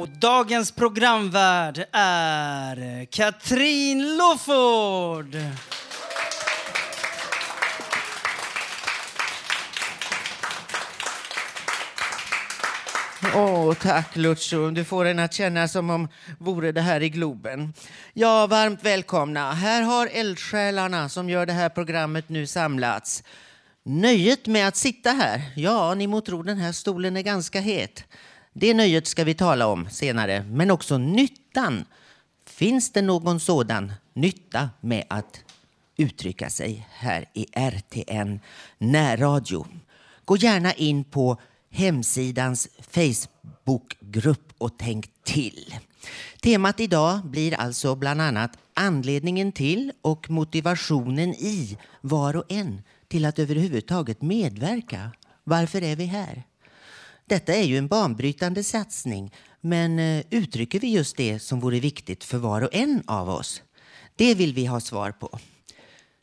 Och dagens programvärd är Katrin Loford. Åh, tack Lucio. Du får en att känna som om vore det här i Globen. Ja, varmt välkomna. Här har eldsjälarna som gör det här programmet nu samlats. Nöjet med att sitta här, ja, ni må tro den här stolen är ganska het. Det nöjet ska vi tala om senare, men också nyttan. Finns det någon sådan nytta med att uttrycka sig här i RTN närradio? Gå gärna in på hemsidans Facebookgrupp och tänk till. Temat idag blir alltså bland annat anledningen till och motivationen i var och en till att överhuvudtaget medverka. Varför är vi här? Detta är ju en banbrytande satsning, men eh, uttrycker vi just det som vore viktigt för var och en av oss? Det vill vi ha svar på.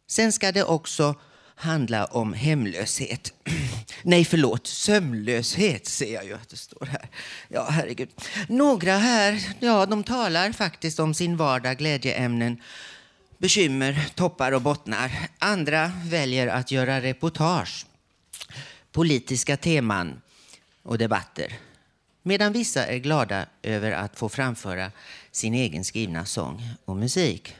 Sen ska det också handla om hemlöshet. Nej, förlåt, sömnlöshet ser jag ju att det står här. Ja, herregud. Några här, ja, de talar faktiskt om sin vardag, glädjeämnen, bekymmer, toppar och bottnar. Andra väljer att göra reportage, politiska teman och debatter. Medan vissa är glada över att få framföra sin egen skrivna sång och musik.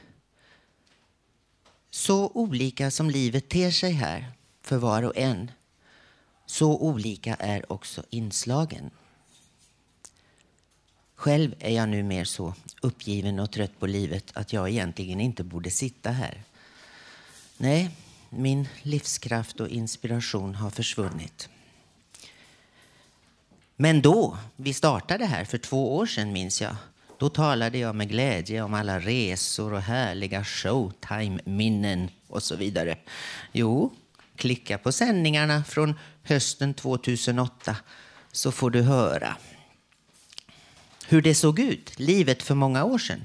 Så olika som livet ter sig här för var och en, så olika är också inslagen. Själv är jag nu mer så uppgiven och trött på livet att jag egentligen inte borde sitta här. Nej, min livskraft och inspiration har försvunnit. Men då vi startade här för två år sedan minns jag. Då talade jag med glädje om alla resor och härliga showtime-minnen och så vidare. Jo, klicka på sändningarna från hösten 2008 så får du höra hur det såg ut, livet för många år sedan.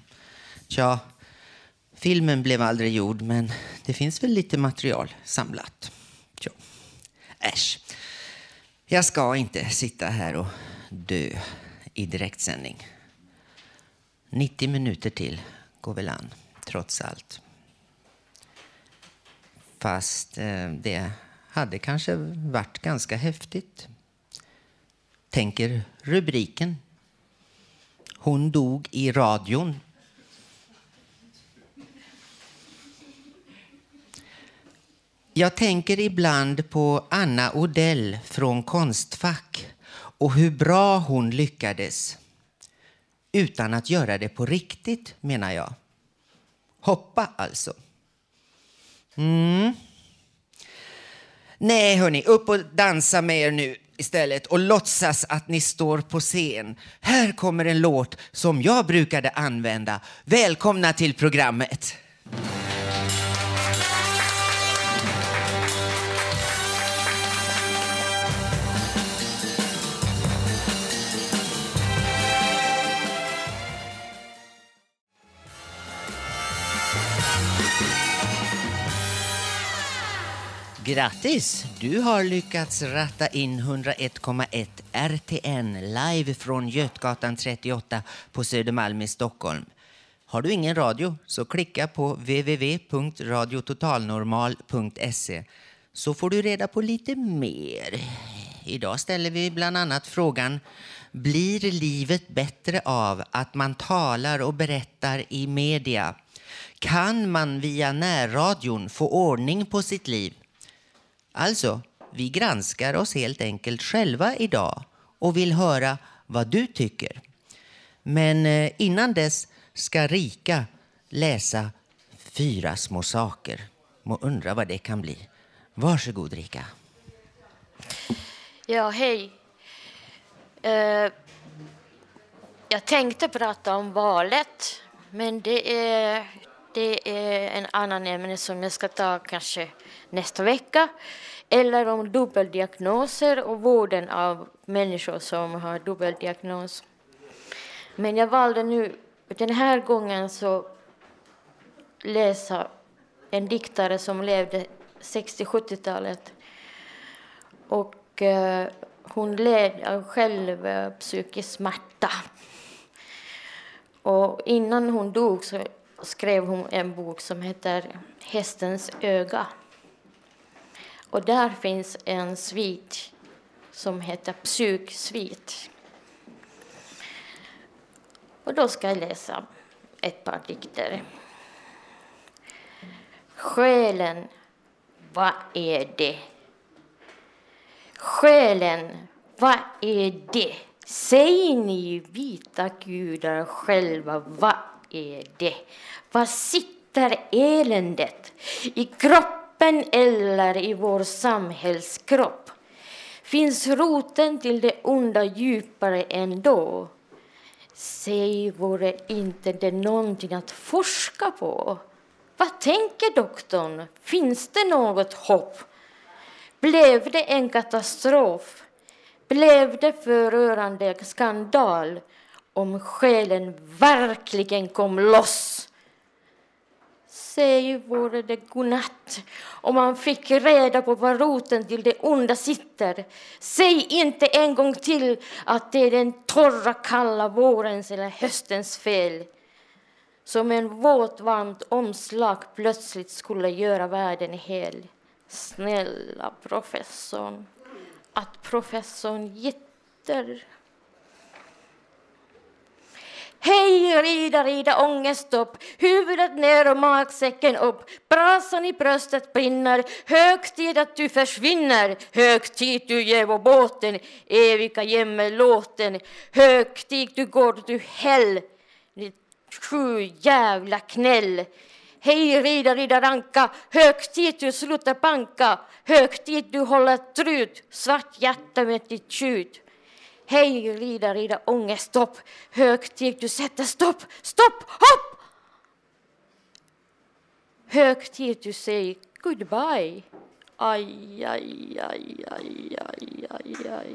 Tja, filmen blev aldrig gjord men det finns väl lite material samlat. Tja. Äsch. Jag ska inte sitta här och dö i direktsändning. 90 minuter till går väl an, trots allt. Fast eh, det hade kanske varit ganska häftigt. Tänker rubriken. Hon dog i radion. Jag tänker ibland på Anna Odell från Konstfack och hur bra hon lyckades. Utan att göra det på riktigt, menar jag. Hoppa, alltså. Mm. Nej, hörni, upp och dansa med er nu istället och låtsas att ni står på scen. Här kommer en låt som jag brukade använda. Välkomna till programmet. Grattis! Du har lyckats ratta in 101,1 RTN live från Götgatan 38 på Södermalm i Stockholm. Har du ingen radio så klicka på www.radiototalnormal.se så får du reda på lite mer. Idag ställer vi bland annat frågan Blir livet bättre av att man talar och berättar i media? Kan man via närradion få ordning på sitt liv? Alltså, vi granskar oss helt enkelt själva idag och vill höra vad du tycker. Men eh, innan dess ska Rika läsa fyra små saker. Må undra vad det kan bli. Varsågod Rika. Ja, hej. Eh, jag tänkte prata om valet, men det är, det är en annan ämne som jag ska ta kanske nästa vecka. Eller om dubbeldiagnoser och vården av människor som har dubbeldiagnos. Men jag valde nu den här gången så läsa en diktare som levde 60-70-talet. Och eh, hon led av själv eh, psykisk smärta. Och innan hon dog så skrev hon en bok som heter Hästens öga. Och där finns en svit som heter Psyksvit. Och då ska jag läsa ett par dikter. Själen, vad är det? Själen, vad är det? Säg ni vita gudar själva, vad är det? Var sitter eländet? I kroppen eller i vår samhällskropp? Finns roten till det onda djupare ändå? Säg, vore inte det någonting att forska på? Vad tänker doktorn? Finns det något hopp? Blev det en katastrof? Blev det förörande skandal om själen verkligen kom loss? Säg vore det godnatt om man fick reda på var roten till det onda sitter. Säg inte en gång till att det är den torra, kalla vårens eller höstens fel. Som en våt, varmt omslag plötsligt skulle göra världen hel. Snälla professorn, att professorn gitter Hej, rida, rida, ångest upp, huvudet ner och magsäcken upp. Brasan i bröstet brinner, hög tid att du försvinner. Hög tid du ger båten, eviga jämmerlåten! Hög tid du går du häll, ditt sju jävla knäll. Hej rida, rida ranka, hög tid du slutar banka. Hög tid du håller trut, svart hjärta med ditt tjut. Hej, rida, rida, ångest, stopp. Högtid, du sätter stopp, stopp, hopp! Högtid, du säger goodbye. Aj, aj, aj, aj, aj, aj, aj.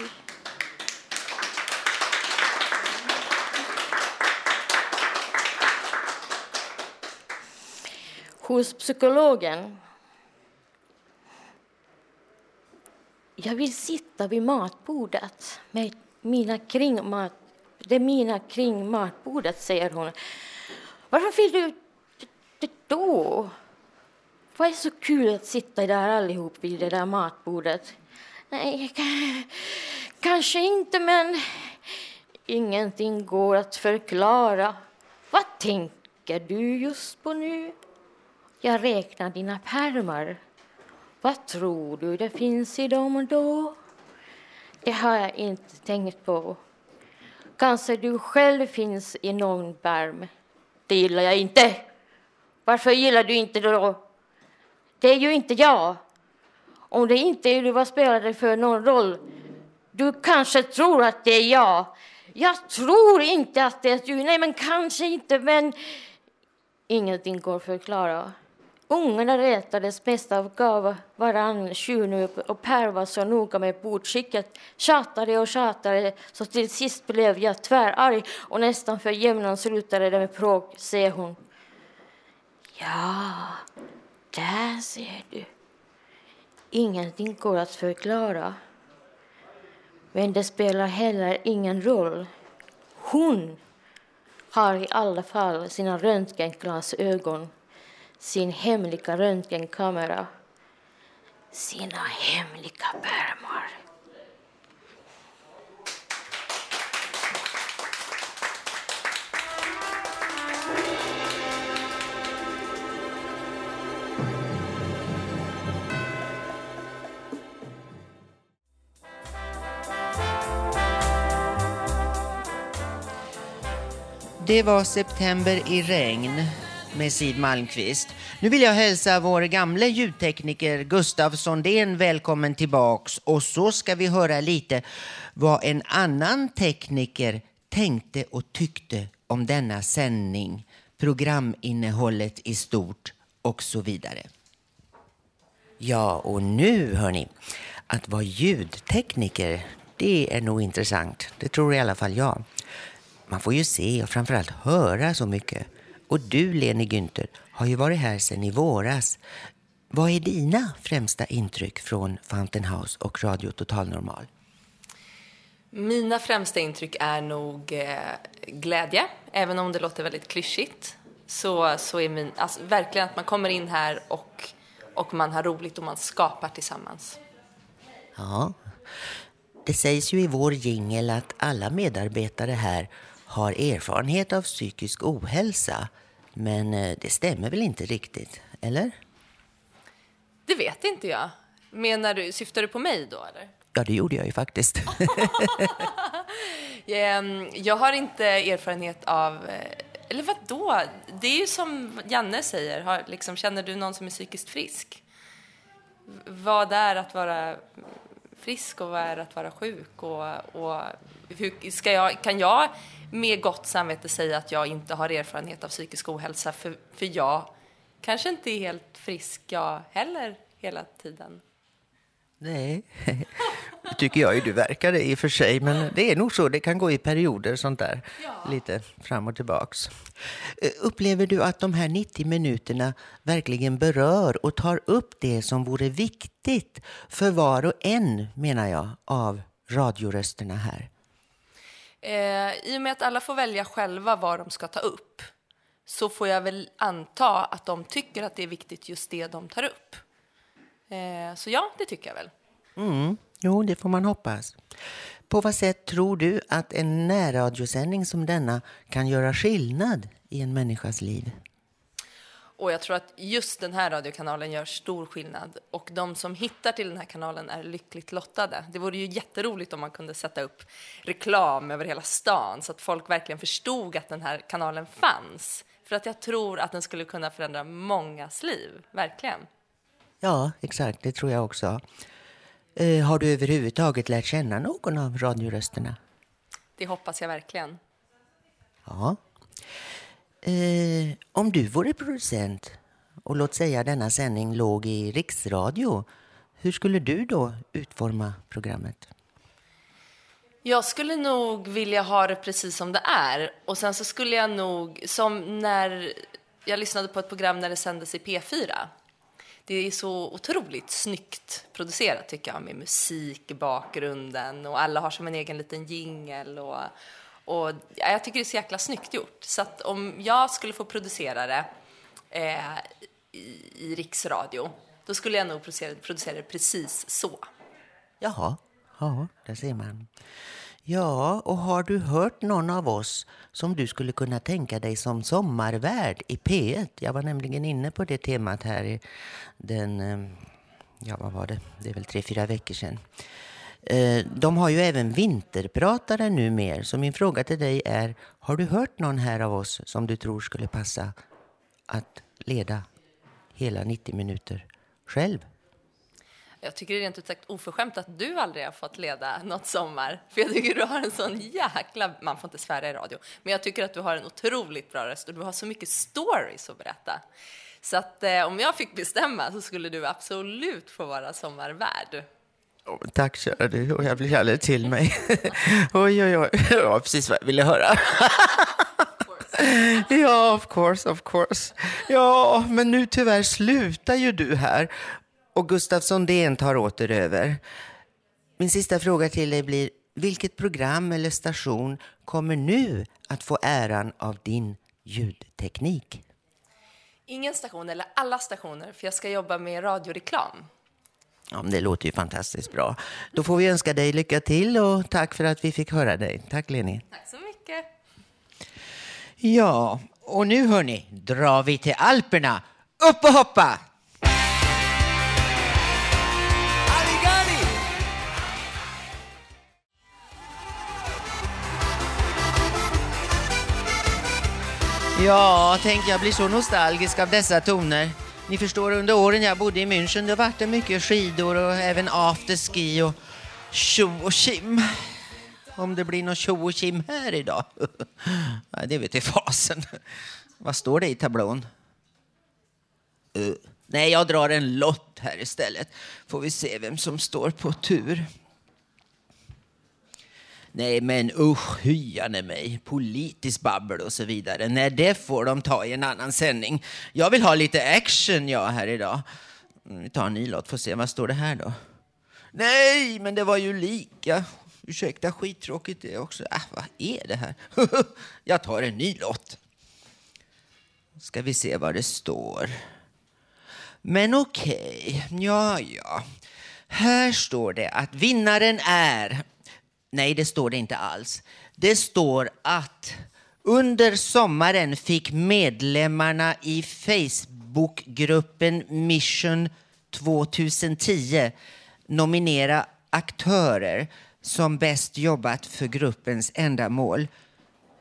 Hos psykologen. Jag vill sitta vid matbordet med mina kring mat, det är mina kring matbordet, säger hon. Varför vill du det då? Vad är så kul att sitta där allihop vid det där matbordet? Nej, kanske inte, men ingenting går att förklara. Vad tänker du just på nu? Jag räknar dina pärmar. Vad tror du det finns i dem då? Det har jag inte tänkt på. Kanske du själv finns i någon barm. Det gillar jag inte. Varför gillar du inte det då? Det är ju inte jag. Om det inte är du, vad spelar det för någon roll? Du kanske tror att det är jag. Jag tror inte att det är du. Nej, men kanske inte, men ingenting går att förklara. Ungarna retades mest av gav varann tjuvnyp och Per var så noga med bordskicket. Tjatade och tjatade så till sist blev jag tvärarg och nästan för jämnan slutade det med bråk, säger hon. Ja, där ser du. Ingenting går att förklara. Men det spelar heller ingen roll. Hon har i alla fall sina röntgenglasögon sin hemliga röntgenkamera, sina hemliga pärmar. Det var september i regn med Siw Malmkvist. Nu vill jag hälsa vår gamle ljudtekniker Gustav Sondén välkommen tillbaks och så ska vi höra lite vad en annan tekniker tänkte och tyckte om denna sändning, programinnehållet i stort och så vidare. Ja, och nu hörni, att vara ljudtekniker, det är nog intressant. Det tror i alla fall jag. Man får ju se och framförallt höra så mycket. Och du, Leni Günther, har ju varit här sedan i våras. Vad är dina främsta intryck från Fountain House och Radio Total Normal? Mina främsta intryck är nog eh, glädje, även om det låter väldigt klyschigt. Så, så är min, alltså, verkligen att man kommer in här och, och man har roligt och man skapar tillsammans. Ja, det sägs ju i vår jingel att alla medarbetare här har erfarenhet av psykisk ohälsa. Men eh, det stämmer väl inte riktigt, eller? Det vet inte jag. Menar du, syftar du på mig då eller? Ja, det gjorde jag ju faktiskt. Ehm, jag har inte erfarenhet av, eh, eller vad då? Det är ju som Janne säger, har, liksom, känner du någon som är psykiskt frisk? Vad är att vara frisk och vad är att vara sjuk? Och, och hur ska jag, kan jag med gott samvete säga att jag inte har erfarenhet av psykisk ohälsa för, för jag kanske inte är helt frisk jag heller hela tiden. Nej, det tycker jag ju du verkar det i och för sig. Men det är nog så, det kan gå i perioder sånt där. Ja. Lite fram och tillbaks. Eh, upplever du att de här 90 minuterna verkligen berör och tar upp det som vore viktigt för var och en, menar jag, av radiorösterna här? Eh, I och med att alla får välja själva vad de ska ta upp så får jag väl anta att de tycker att det är viktigt just det de tar upp. Eh, så ja, det tycker jag väl. Mm, jo, det får man hoppas. På vad sätt tror du att en närradiosändning som denna kan göra skillnad i en människas liv? Och jag tror att just den här radiokanalen gör stor skillnad. Och de som hittar till den här kanalen är lyckligt lottade. Det vore ju jätteroligt om man kunde sätta upp reklam över hela stan så att folk verkligen förstod att den här kanalen fanns. För att jag tror att den skulle kunna förändra mångas liv, verkligen. Ja, exakt, det tror jag också. Eh, har du överhuvudtaget lärt känna någon av radiorösterna? Det hoppas jag verkligen. Ja. Eh, om du vore producent och låt säga denna sändning låg i riksradio, hur skulle du då utforma programmet? Jag skulle nog vilja ha det precis som det är. Och sen så skulle jag nog, som när jag lyssnade på ett program när det sändes i P4. Det är så otroligt snyggt producerat tycker jag med musik i bakgrunden och alla har som en egen liten jingel och, och jag tycker det är så jäkla snyggt gjort. Så att om jag skulle få producera det eh, i, i riksradio, då skulle jag nog producera, producera det precis så. Jaha, ja, där ser man. Ja, och har du hört någon av oss som du skulle kunna tänka dig som sommarvärd i P1? Jag var nämligen inne på det temat här i den, eh, ja vad var det, det är väl tre, fyra veckor sedan. Eh, de har ju även vinterpratare numera, så min fråga till dig är, har du hört någon här av oss som du tror skulle passa att leda hela 90 minuter själv? Jag tycker det är rent ut sagt oförskämt att du aldrig har fått leda något sommar. För jag tycker du har en sån jäkla, man får inte svära i radio, men jag tycker att du har en otroligt bra röst och du har så mycket stories att berätta. Så att eh, om jag fick bestämma så skulle du absolut få vara sommarvärd. Tack kära du, och jag blir alldeles till mig. oj, oj, oj, ja, precis vad jag ville höra. ja, of course, of course. Ja, men nu tyvärr slutar ju du här och Gustaf Sondén tar åter över. Min sista fråga till dig blir, vilket program eller station kommer nu att få äran av din ljudteknik? Ingen station, eller alla stationer, för jag ska jobba med radioreklam. Ja, det låter ju fantastiskt bra. Då får vi önska dig lycka till och tack för att vi fick höra dig. Tack Leni. Tack så mycket. Ja, och nu hörni, drar vi till Alperna. Upp och hoppa! Ja, tänk jag blir så nostalgisk av dessa toner. Ni förstår, under åren jag bodde i München det vart det mycket skidor och även afterski och tjo och kim. Om det blir någon tjo och kim här idag? Nej det vet i fasen. Vad står det i tablån? Uh, nej, jag drar en lott här istället. Får vi se vem som står på tur. Nej men usch, hyane mig. Politiskt babbel och så vidare. Nej, det får de ta i en annan sändning. Jag vill ha lite action jag här idag. Mm, vi tar en ny lott, får se. Vad står det här då? Nej, men det var ju lika. Ursäkta, skittråkigt det också. Äh, vad är det här? jag tar en ny lott. Ska vi se vad det står. Men okej, ja, ja. Här står det att vinnaren är... Nej, det står det inte alls. Det står att under sommaren fick medlemmarna i Facebookgruppen Mission 2010 nominera aktörer som bäst jobbat för gruppens ändamål.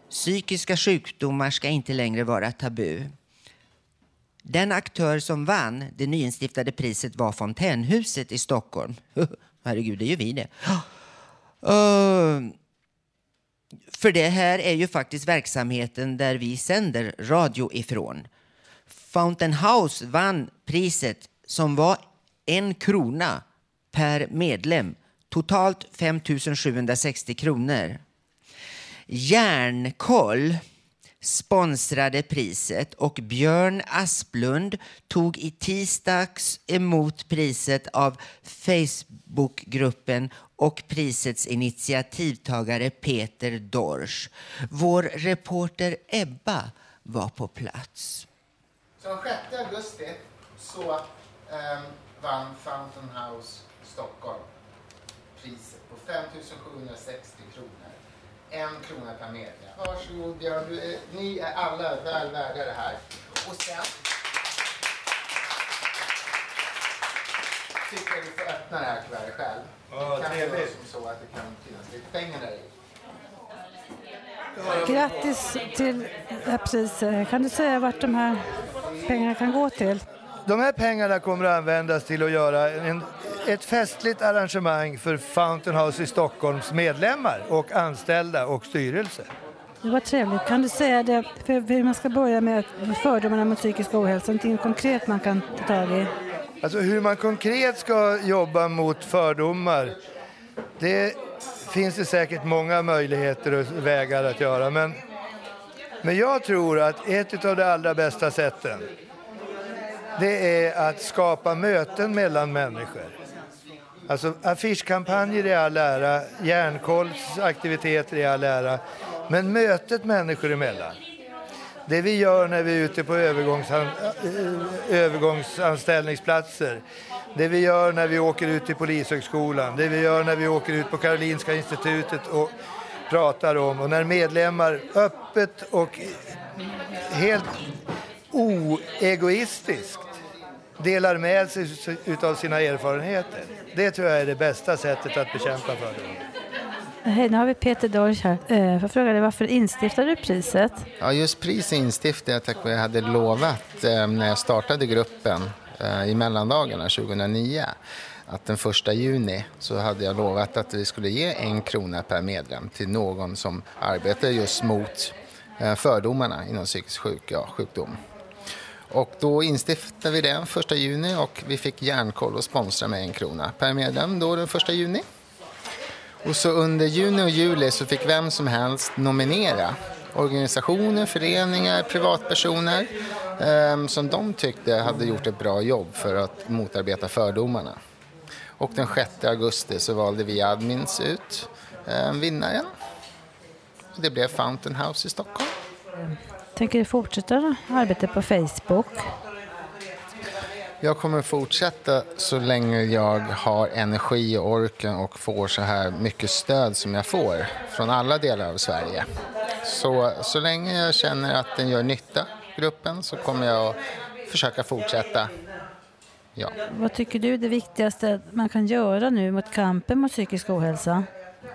Psykiska sjukdomar ska inte längre vara tabu. Den aktör som vann det nyinstiftade priset var Fontänhuset i Stockholm. Herregud, det är ju vi det. Uh, för det här är ju faktiskt verksamheten där vi sänder radio ifrån. Fountain House vann priset som var en krona per medlem. Totalt 5 760 kronor. Järnkoll sponsrade priset och Björn Asplund tog i tisdags emot priset av Facebookgruppen och prisets initiativtagare Peter Dorsch. Vår reporter Ebba var på plats. Så 6 augusti så eh, vann Fountain House Stockholm priset på 5 760 kronor. En krona per medlem. Varsågod Björn, du ni är alla väl värda det här. Och sen tycker du får öppna det här kuvertet själv. Ja, det kan trevligt. vara som så att det kan finnas lite pengar där i. Grattis till här priset. Kan du säga vart de här pengarna kan gå till? De här pengarna kommer att användas till att göra en, ett festligt arrangemang för Fountain House i Stockholms medlemmar och anställda och styrelse. Det var trevligt. Kan du säga det, för hur man ska börja med fördomarna mot psykisk ohälsa? Någonting konkret man kan ta tag i? Alltså hur man konkret ska jobba mot fördomar, det finns det säkert många möjligheter och vägar att göra. Men, men jag tror att ett av de allra bästa sätten, det är att skapa möten mellan människor. Alltså affischkampanjer i all ära, järnkollsaktiviteter i all ära, men mötet människor emellan. Det vi gör när vi är ute på övergångsan, eh, eh, övergångsanställningsplatser, det vi gör när vi åker ut till Polishögskolan, det vi gör när vi åker ut på Karolinska institutet och pratar om och när medlemmar öppet och helt oegoistiskt delar med sig av sina erfarenheter. Det tror jag är det bästa sättet att bekämpa fördomar. Hej, nu har vi Peter Dorsch här. Eh, Jag frågade varför instiftade du priset? Ja, just pris instiftade jag tack vare jag hade lovat eh, när jag startade gruppen eh, i mellandagarna 2009 att den första juni så hade jag lovat att vi skulle ge en krona per medlem till någon som arbetar just mot eh, fördomarna inom psykisk sjuk, ja, sjukdom. Och då instiftade vi det första juni och vi fick järnkoll och sponsra med en krona per medlem då den första juni. Och så under juni och juli så fick vem som helst nominera organisationer, föreningar, privatpersoner eh, som de tyckte hade gjort ett bra jobb för att motarbeta fördomarna. Och den 6 augusti så valde vi admins ut eh, vinnaren. Det blev Fountain House i Stockholm. Tänker du fortsätta arbetet på Facebook? Jag kommer fortsätta så länge jag har energi och orken och får så här mycket stöd som jag får från alla delar av Sverige. Så, så länge jag känner att den gör nytta, gruppen, så kommer jag att försöka fortsätta. Ja. Vad tycker du är det viktigaste man kan göra nu mot kampen mot psykisk ohälsa?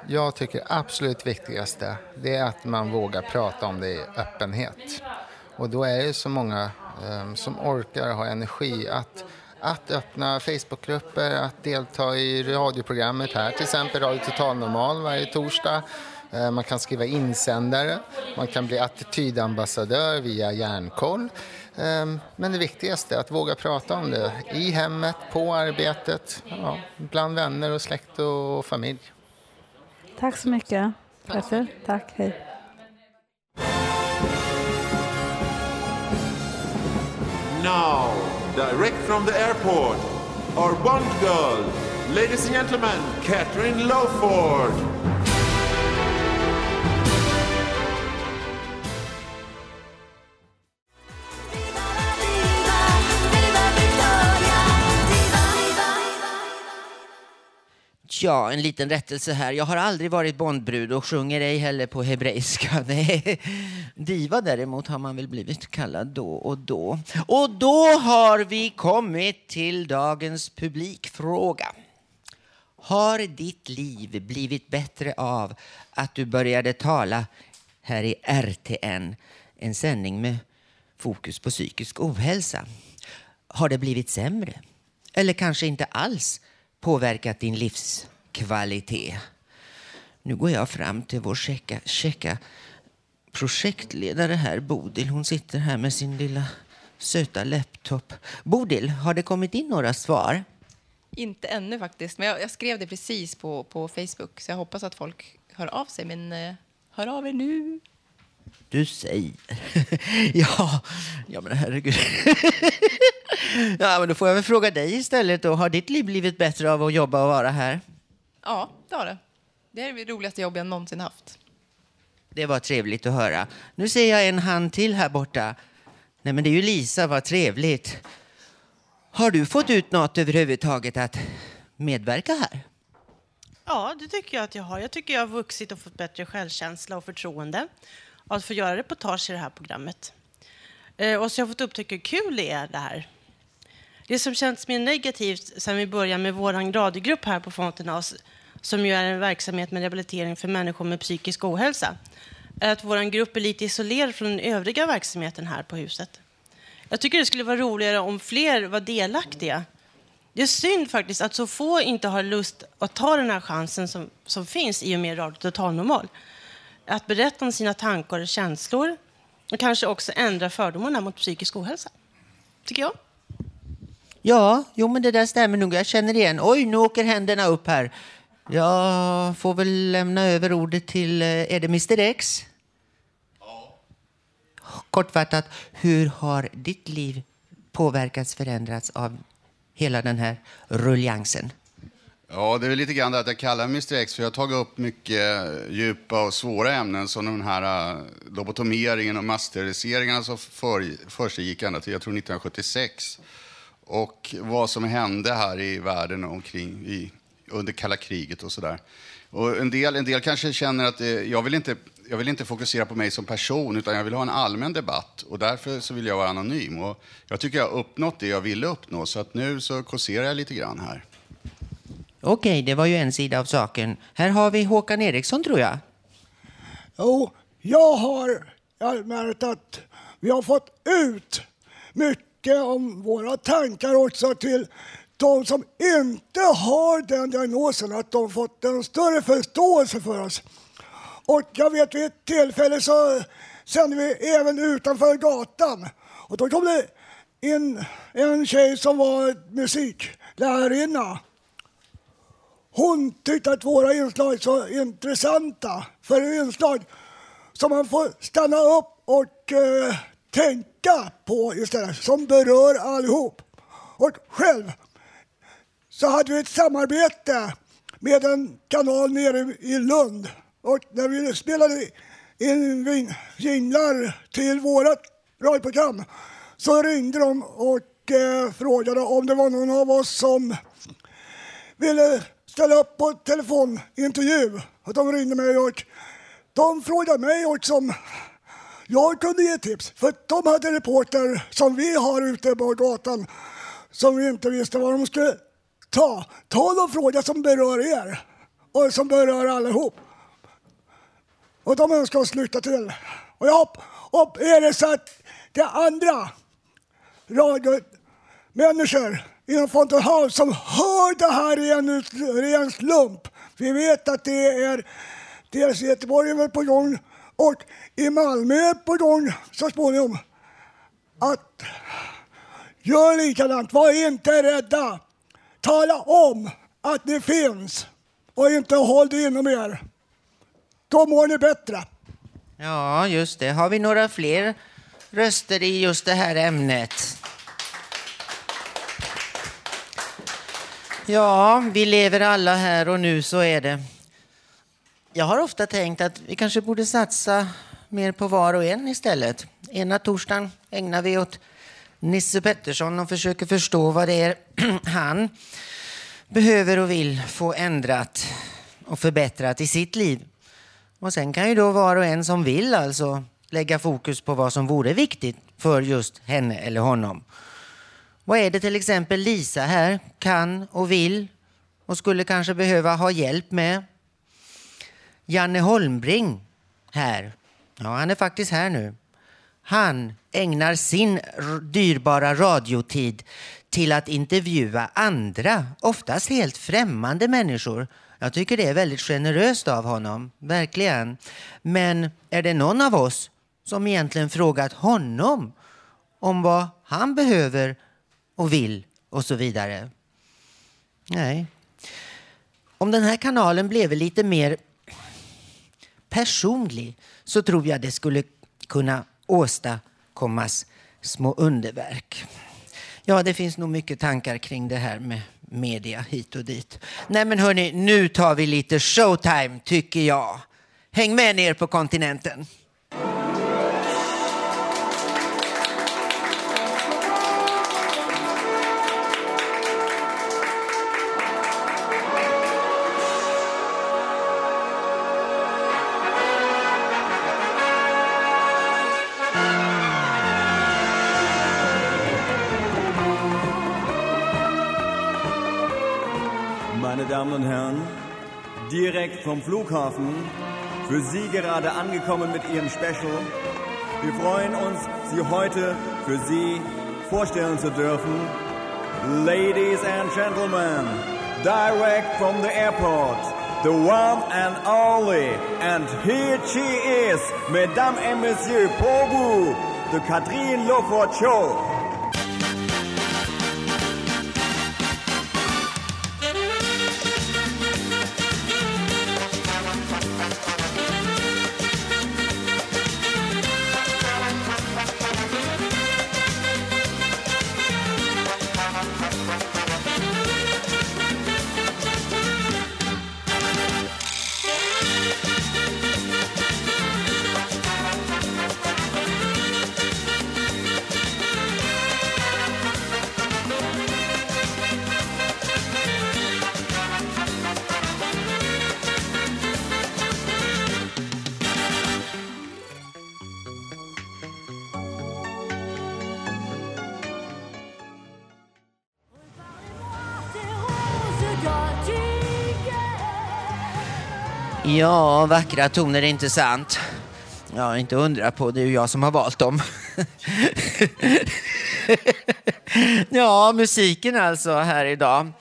Jag tycker absolut viktigaste det är att man vågar prata om det i öppenhet. Och då är det så många Ehm, som orkar ha energi att, att öppna Facebookgrupper, att delta i radioprogrammet här, till exempel Radio Total Normal varje torsdag. Ehm, man kan skriva insändare, man kan bli attitydambassadör via Järnkoll. Ehm, men det viktigaste är att våga prata om det i hemmet, på arbetet, ja, bland vänner och släkt och familj. Tack så mycket. Petter. Tack, hej. Now, direct from the airport, our Bond girl, ladies and gentlemen, Catherine Lawford. Ja, en liten rättelse här. Jag har aldrig varit Bondbrud och sjunger ej heller på hebreiska. Nej. Diva däremot har man väl blivit kallad då och då. Och då har vi kommit till dagens publikfråga. Har ditt liv blivit bättre av att du började tala här i RTN, en sändning med fokus på psykisk ohälsa? Har det blivit sämre? Eller kanske inte alls påverkat din livs livskvalitet? Nu går jag fram till vår checka, checka projektledare här, Bodil. Hon sitter här med sin lilla söta laptop. Bodil, har det kommit in några svar? Inte ännu faktiskt, men jag, jag skrev det precis på, på Facebook så jag hoppas att folk hör av sig. Men eh, hör av er nu. Du säger. ja, ja men herregud. ja, men då får jag väl fråga dig istället då. Har ditt liv blivit bättre av att jobba och vara här? Ja, det har det. Det är det roligaste jobb jag någonsin haft. Det var trevligt att höra. Nu ser jag en hand till här borta. Nej, men det är ju Lisa, vad trevligt. Har du fått ut något överhuvudtaget att medverka här? Ja, det tycker jag att jag har. Jag tycker jag har vuxit och fått bättre självkänsla och förtroende av att få göra reportage i det här programmet. Eh, och så har jag fått upptäcka hur kul det är det här. Det som känns mer negativt sen vi började med vår radiogrupp här på Fontenhas, som ju är en verksamhet med rehabilitering för människor med psykisk ohälsa, är att vår grupp är lite isolerad från den övriga verksamheten här på huset. Jag tycker det skulle vara roligare om fler var delaktiga. Det är synd faktiskt att så få inte har lust att ta den här chansen som, som finns i och med Radio Totalnormal. Att berätta om sina tankar och känslor och kanske också ändra fördomarna mot psykisk ohälsa. Tycker jag. Ja, jo men det där stämmer nog. Jag känner igen. Oj, nu åker händerna upp här. Jag får väl lämna över ordet till, eh, är det Mr X? Kortfattat, hur har ditt liv påverkats, förändrats av hela den här ruljansen? Ja, det är lite grann det att jag kallar mig Mr X för jag har tagit upp mycket djupa och svåra ämnen som den här uh, lobotomeringen och massteriliseringarna som för, för sig gick ända till, jag tror 1976. Och vad som hände här i världen omkring i, under kalla kriget och sådär. Och en del, en del kanske känner att det, jag, vill inte, jag vill inte fokusera på mig som person utan jag vill ha en allmän debatt och därför så vill jag vara anonym. Och jag tycker jag har uppnått det jag ville uppnå så att nu så kåserar jag lite grann här. Okej, det var ju en sida av saken. Här har vi Håkan Eriksson tror jag. Jo, jag har jag har märkt att vi har fått ut mycket om våra tankar också till de som inte har den diagnosen, att de fått en större förståelse för oss. Och jag vet vid ett tillfälle så sände vi även utanför gatan och då kom det in en tjej som var musiklärarinna. Hon tyckte att våra inslag var så intressanta för inslag som man får stanna upp och eh, tänka på istället, som berör allihop. Och själv så hade vi ett samarbete med en kanal nere i Lund. Och när vi spelade in jinglar till vårt radioprogram så ringde de och eh, frågade om det var någon av oss som ville ställa upp på telefonintervju. Och de ringde mig och de frågade mig och om jag kunde ge tips. För de hade reporter som vi har ute på gatan som vi inte visste vad de skulle ta. Ta de frågor som berör er och som berör allihop. Och de önskar oss lycka till. Och, jag, och är det så att det är andra radiomänniskor inom Fountain House som hör det här i en ren slump. Vi vet att det är dels i Göteborg är på gång och i Malmö är på gång så småningom. Att gör likadant, var inte rädda. Tala om att ni finns och inte håll det inom er. Då mår ni bättre. Ja, just det. Har vi några fler röster i just det här ämnet? Ja, vi lever alla här och nu, så är det. Jag har ofta tänkt att vi kanske borde satsa mer på var och en istället. Ena torsdagen ägnar vi åt Nisse Pettersson och försöker förstå vad det är han behöver och vill få ändrat och förbättrat i sitt liv. Och sen kan ju då var och en som vill alltså lägga fokus på vad som vore viktigt för just henne eller honom. Vad är det till exempel Lisa här kan och vill och skulle kanske behöva ha hjälp med? Janne Holmbring här. Ja, han är faktiskt här nu. Han ägnar sin dyrbara radiotid till att intervjua andra, oftast helt främmande människor. Jag tycker det är väldigt generöst av honom, verkligen. Men är det någon av oss som egentligen frågat honom om vad han behöver och vill och så vidare? Nej. Om den här kanalen blev lite mer personlig så tror jag det skulle kunna åstadkomma åstadkommas små underverk. Ja, det finns nog mycket tankar kring det här med media hit och dit. Nej men hörni, nu tar vi lite showtime tycker jag. Häng med ner på kontinenten. Damen und Herren, direkt vom Flughafen, für Sie gerade angekommen mit Ihrem Special. Wir freuen uns, Sie heute für Sie vorstellen zu dürfen. Ladies and Gentlemen, direct from the airport, the one and only, and here she is, Mesdames et Messieurs, pour vous, the Catherine Lofort Show. Ja, vackra toner, inte sant? Ja, inte undra på, det är ju jag som har valt dem. ja, musiken alltså här idag.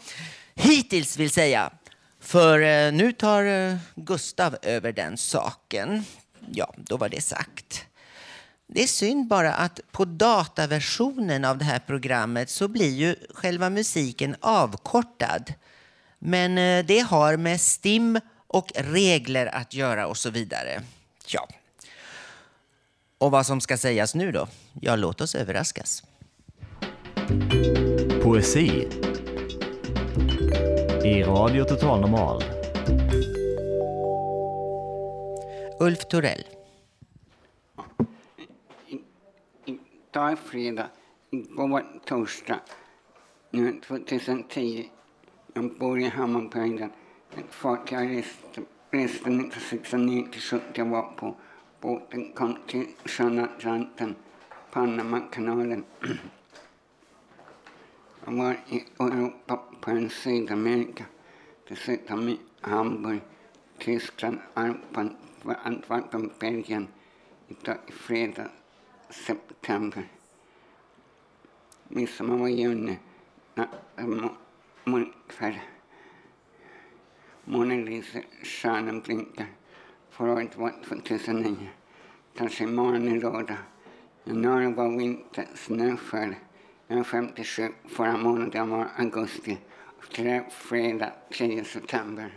Hittills vill säga. För eh, nu tar eh, Gustav över den saken. Ja, då var det sagt. Det är synd bara att på dataversionen av det här programmet så blir ju själva musiken avkortad. Men eh, det har med STIM och regler att göra och så vidare. Ja. Och vad som ska sägas nu då? Ja, låt oss överraskas. Poesi i Radio Total Normal. Ulf Torell. Idag är fredag, igår var torsdag. Nu är 2010. Jag bor i Hammarbyhöjden. För jag reste, reste 1969 till 70 var på båten kom till sjön Atlanten, Panamakanalen. Jag var i Europa på en Sydamerika, dessutom i Hamburg, Tyskland, Alpen, Antwerpen, Belgien, i fredag september. Midsommar var i juni. Mörkfärg. Månen lyser, stjärnan blinkar. Förra året var 2009. Kanske imorgon är lördag. Januari var vinter, snöfall. Jag är 57. Förra månaden var augusti. Och det är fredag 10 september.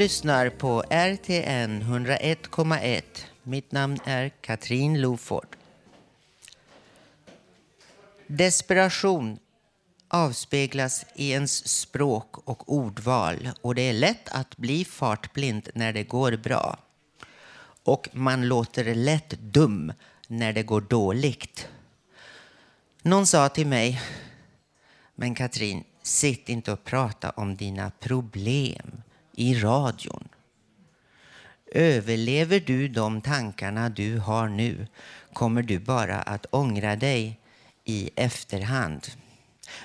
Lyssnar på RTN 101,1. Mitt namn är Katrin Loford. Desperation avspeglas i ens språk och ordval och det är lätt att bli fartblind när det går bra. Och man låter lätt dum när det går dåligt. Någon sa till mig, men Katrin, sitt inte och prata om dina problem i radion. Överlever du de tankarna du har nu kommer du bara att ångra dig i efterhand.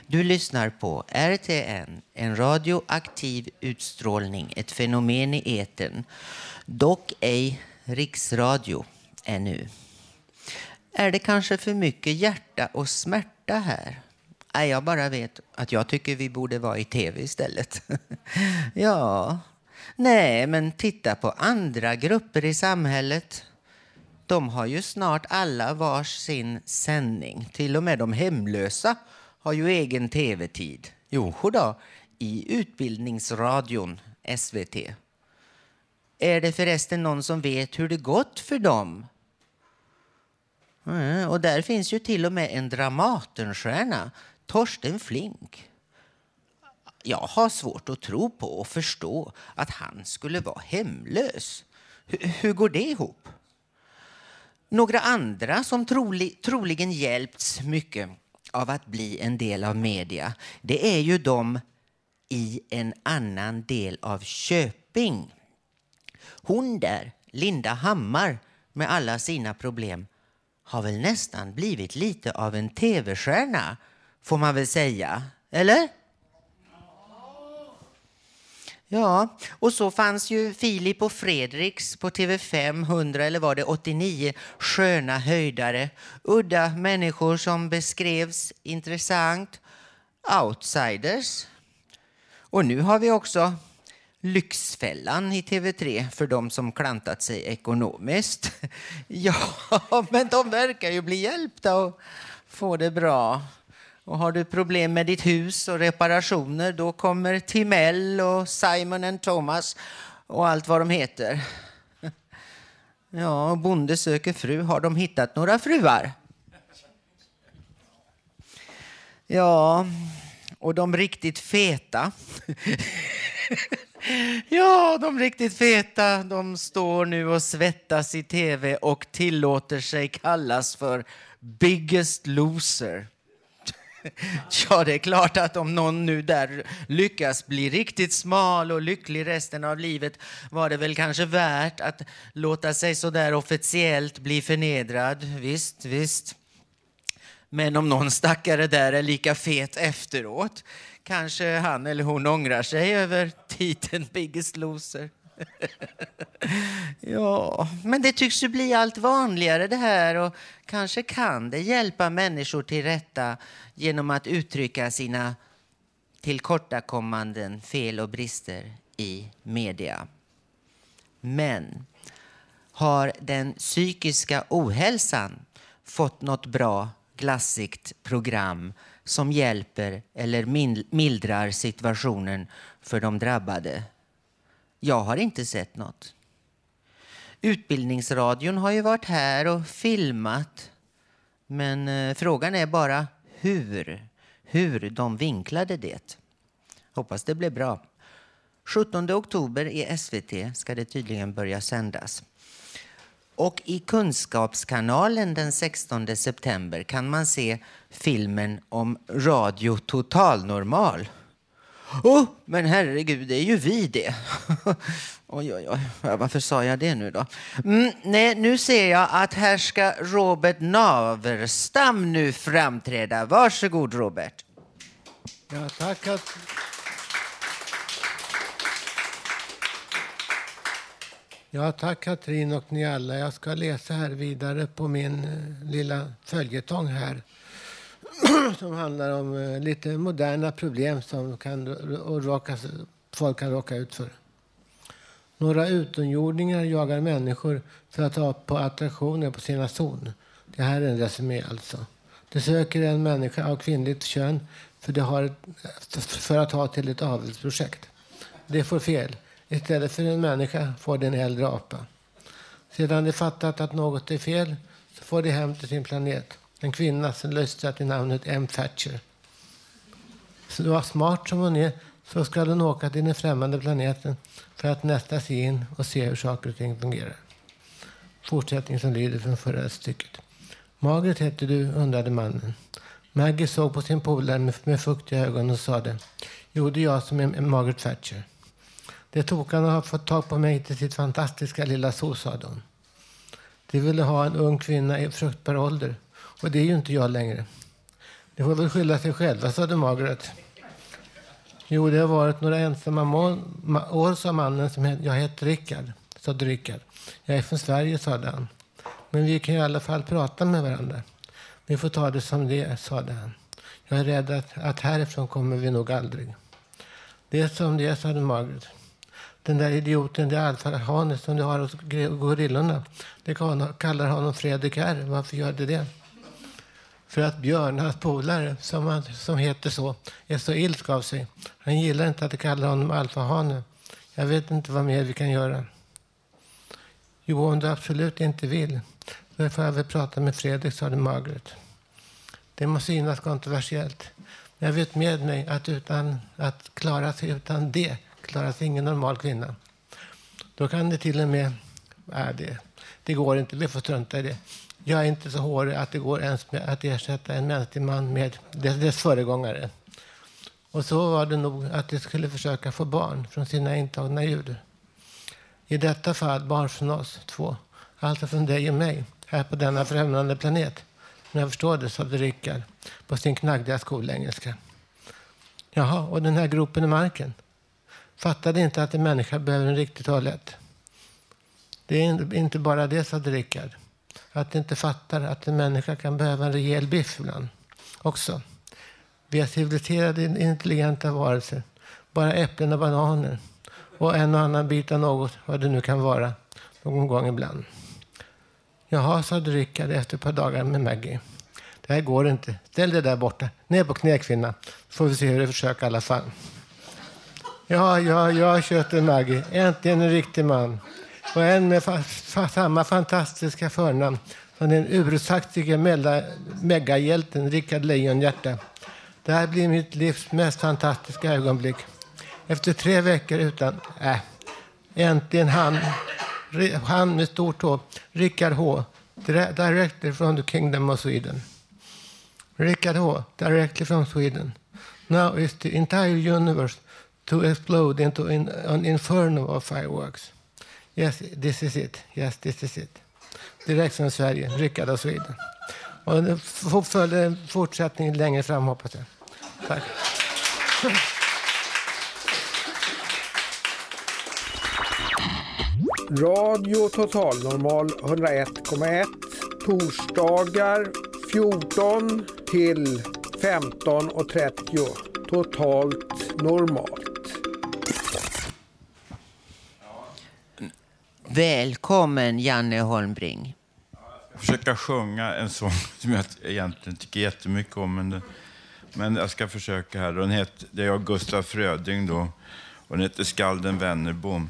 Du lyssnar på RTN, en radioaktiv utstrålning, ett fenomen i etern. Dock ej riksradio ännu. Är det kanske för mycket hjärta och smärta här? Nej, jag bara vet att jag tycker vi borde vara i tv istället. ja, nej, men titta på andra grupper i samhället. De har ju snart alla vars sin sändning. Till och med de hemlösa har ju egen tv-tid. Jo då, i Utbildningsradion, SVT. Är det förresten någon som vet hur det gått för dem? Mm, och där finns ju till och med en Dramatenstjärna, Torsten Flink. Jag har svårt att tro på och förstå att han skulle vara hemlös. H hur går det ihop? Några andra som troli troligen hjälpts mycket av att bli en del av media, det är ju de i en annan del av Köping. Hon där, Linda Hammar, med alla sina problem, har väl nästan blivit lite av en tv-stjärna, får man väl säga. Eller? Ja, och så fanns ju Filip och Fredriks på TV5, 100 eller var det 89 sköna höjdare. Udda människor som beskrevs intressant. Outsiders. Och nu har vi också Lyxfällan i TV3 för de som klantat sig ekonomiskt. Ja, men de verkar ju bli hjälpta och få det bra. Och har du problem med ditt hus och reparationer då kommer Timell och Simon and Thomas och allt vad de heter. Ja, Bonde söker fru. Har de hittat några fruar? Ja, och de riktigt feta. Ja, de riktigt feta, de står nu och svettas i tv och tillåter sig kallas för biggest loser. Ja, det är klart att om någon nu där lyckas bli riktigt smal och lycklig resten av livet var det väl kanske värt att låta sig så där officiellt bli förnedrad. Visst, visst. Men om någon stackare där är lika fet efteråt kanske han eller hon ångrar sig över titeln Biggest Loser. ja, men det tycks ju bli allt vanligare det här och kanske kan det hjälpa människor till rätta genom att uttrycka sina tillkortakommanden, fel och brister i media. Men har den psykiska ohälsan fått något bra glassigt program som hjälper eller mildrar situationen för de drabbade? Jag har inte sett något. Utbildningsradion har ju varit här och filmat. Men eh, frågan är bara hur, hur de vinklade det. Hoppas det blir bra. 17 oktober i SVT ska det tydligen börja sändas. Och i Kunskapskanalen den 16 september kan man se filmen om Radio Totalnormal. Oh, men herregud, det är ju vi det. oj, oj, oj. Varför sa jag det nu då? Mm, nej, nu ser jag att här ska Robert Naverstam nu framträda. Varsågod, Robert. Ja, tack. Att... Ja, tack Katrin och ni alla. Jag ska läsa här vidare på min eh, lilla följetong här som handlar om eh, lite moderna problem som kan råka, folk kan råka ut för. Några utomjordingar jagar människor för att ta på attraktioner på sina zon. Det här är en resumé alltså. De söker en människa av kvinnligt kön för, de har ett, för att ha till ett avelsprojekt. Det får fel. Istället för en människa får de en äldre apa. Sedan de fattat att något är fel så får de hem till sin planet. En kvinna som lystrar till namnet M. Thatcher. Så var smart som hon är så ska hon åka till den främmande planeten för att nästa sig in och se hur saker och ting fungerar. Fortsättning som lyder från förra stycket. Margaret heter du, undrade mannen. Maggie såg på sin polare med, med fuktiga ögon och sade. Jo, det är jag som är Margaret Thatcher. Det tokarna har fått tag på mig till sitt fantastiska lilla zoo, sade hon. De ville ha en ung kvinna i fruktbar ålder. Och det är ju inte jag längre. Det får väl skylla sig själva, sade Margaret. Jo, det har varit några ensamma år, sa mannen. Som het, jag heter Rickard, sade Rickard. Jag är från Sverige, sade han. Men vi kan i alla fall prata med varandra. Vi får ta det som det är, sade han. Jag är rädd att, att härifrån kommer vi nog aldrig. Det är som det är, sade Margaret. Den där idioten, det alfahane som du har hos gorillorna, det kallar honom Fredrik R. Varför gör det det? För att Björn, hans polare, som, han, som heter så, är så ilsk av sig. Han gillar inte att de kallar honom alfahane. Jag vet inte vad mer vi kan göra. Jo, om du absolut inte vill, då får jag väl prata med Fredrik, sade Margaret. Det må synas kontroversiellt, men jag vet med mig att utan att klara sig utan det klarar sig ingen normal kvinna. Då kan det till och med... Nej, det, det går inte. Vi får strunta i det. Jag är inte så hårig att det går ens att ersätta en mänsklig man med dess föregångare. Och så var det nog att de skulle försöka få barn från sina intagna djur. I detta fall barn från oss två, alltså från dig och mig, här på denna främmande planet. Men jag förstår det, sade Rickard på sin knaggliga skolengelska. Jaha, och den här gropen i marken? Fattade inte att en människa behöver en riktig toalett. Det är inte bara det, sade Rickard. Att inte fattar att en människa kan behöva en rejäl biff ibland också. Vi är civiliserade, intelligenta varelser. Bara äpplen och bananer. Och en och annan bit av något, vad det nu kan vara, någon gång ibland. Jaha, sa Rickard efter ett par dagar med Maggie. Det här går inte. Ställ dig där borta. Ner på knä, kvinna. Så får vi se hur du försöker i alla fall. Ja, ja, ja, tjöt Maggie. Äntligen en riktig man. Och en med fa fa samma fantastiska förnamn som den ursaktige megahjälten Rickard Lejonhjärta. Det här blir mitt livs mest fantastiska ögonblick. Efter tre veckor utan... Äh, äntligen han. Han med stort H. Rickard H. Directly from the Kingdom of Sweden. Rickard H. Directly from Sweden. Now is the entire universe to explode into an inferno of fireworks. Yes, this is it. Yes, this is it. Direkt från Sverige, Ryckad av Sweden. Och nu följer en fortsättning längre fram, hoppas jag. Tack. Radio Total Normal 101,1 torsdagar 14 till 15.30 totalt normalt. Välkommen Janne Holmbring. Jag försöka sjunga en sång som jag egentligen tycker jättemycket om. Men, det, men jag ska försöka här. Den heter, det är jag Gustaf Fröding då. Och den heter Skalden Wennerbom.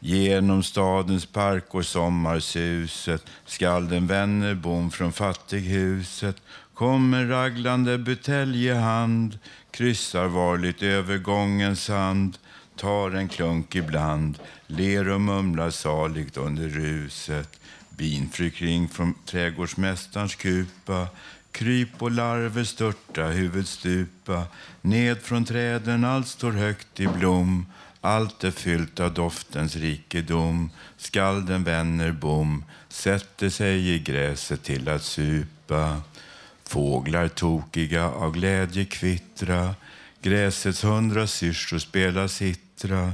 Genom stadens park och sommarsuset Skalden Wennerbom från fattighuset kommer raglande butelj i hand kryssar varligt över gångens sand tar en klunk ibland, ler och mumlar saligt under ruset. Bin flyr kring från trädgårdsmästarens kupa, Kryp och larver störta, huvud stupa. Ned från träden, allt står högt i blom. Allt är fyllt av doftens rikedom. Skalden vänner bom, sätter sig i gräset till att supa. Fåglar tokiga av glädje kvittra. Gräsets hundra syrsor spela sittra.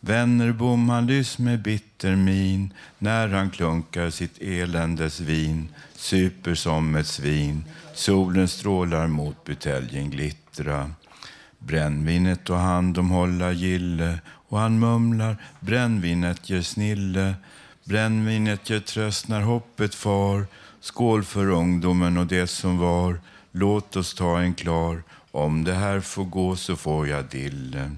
Vännerbom han lys med bitter min när han klunkar sitt eländes vin, super som ett svin. Solen strålar mot buteljen glittra. Brännvinet och han de hålla gille och han mumlar brännvinet ger snille. Brännvinet ger tröst när hoppet far. Skål för ungdomen och det som var. Låt oss ta en klar. Om det här får gå så får jag dille.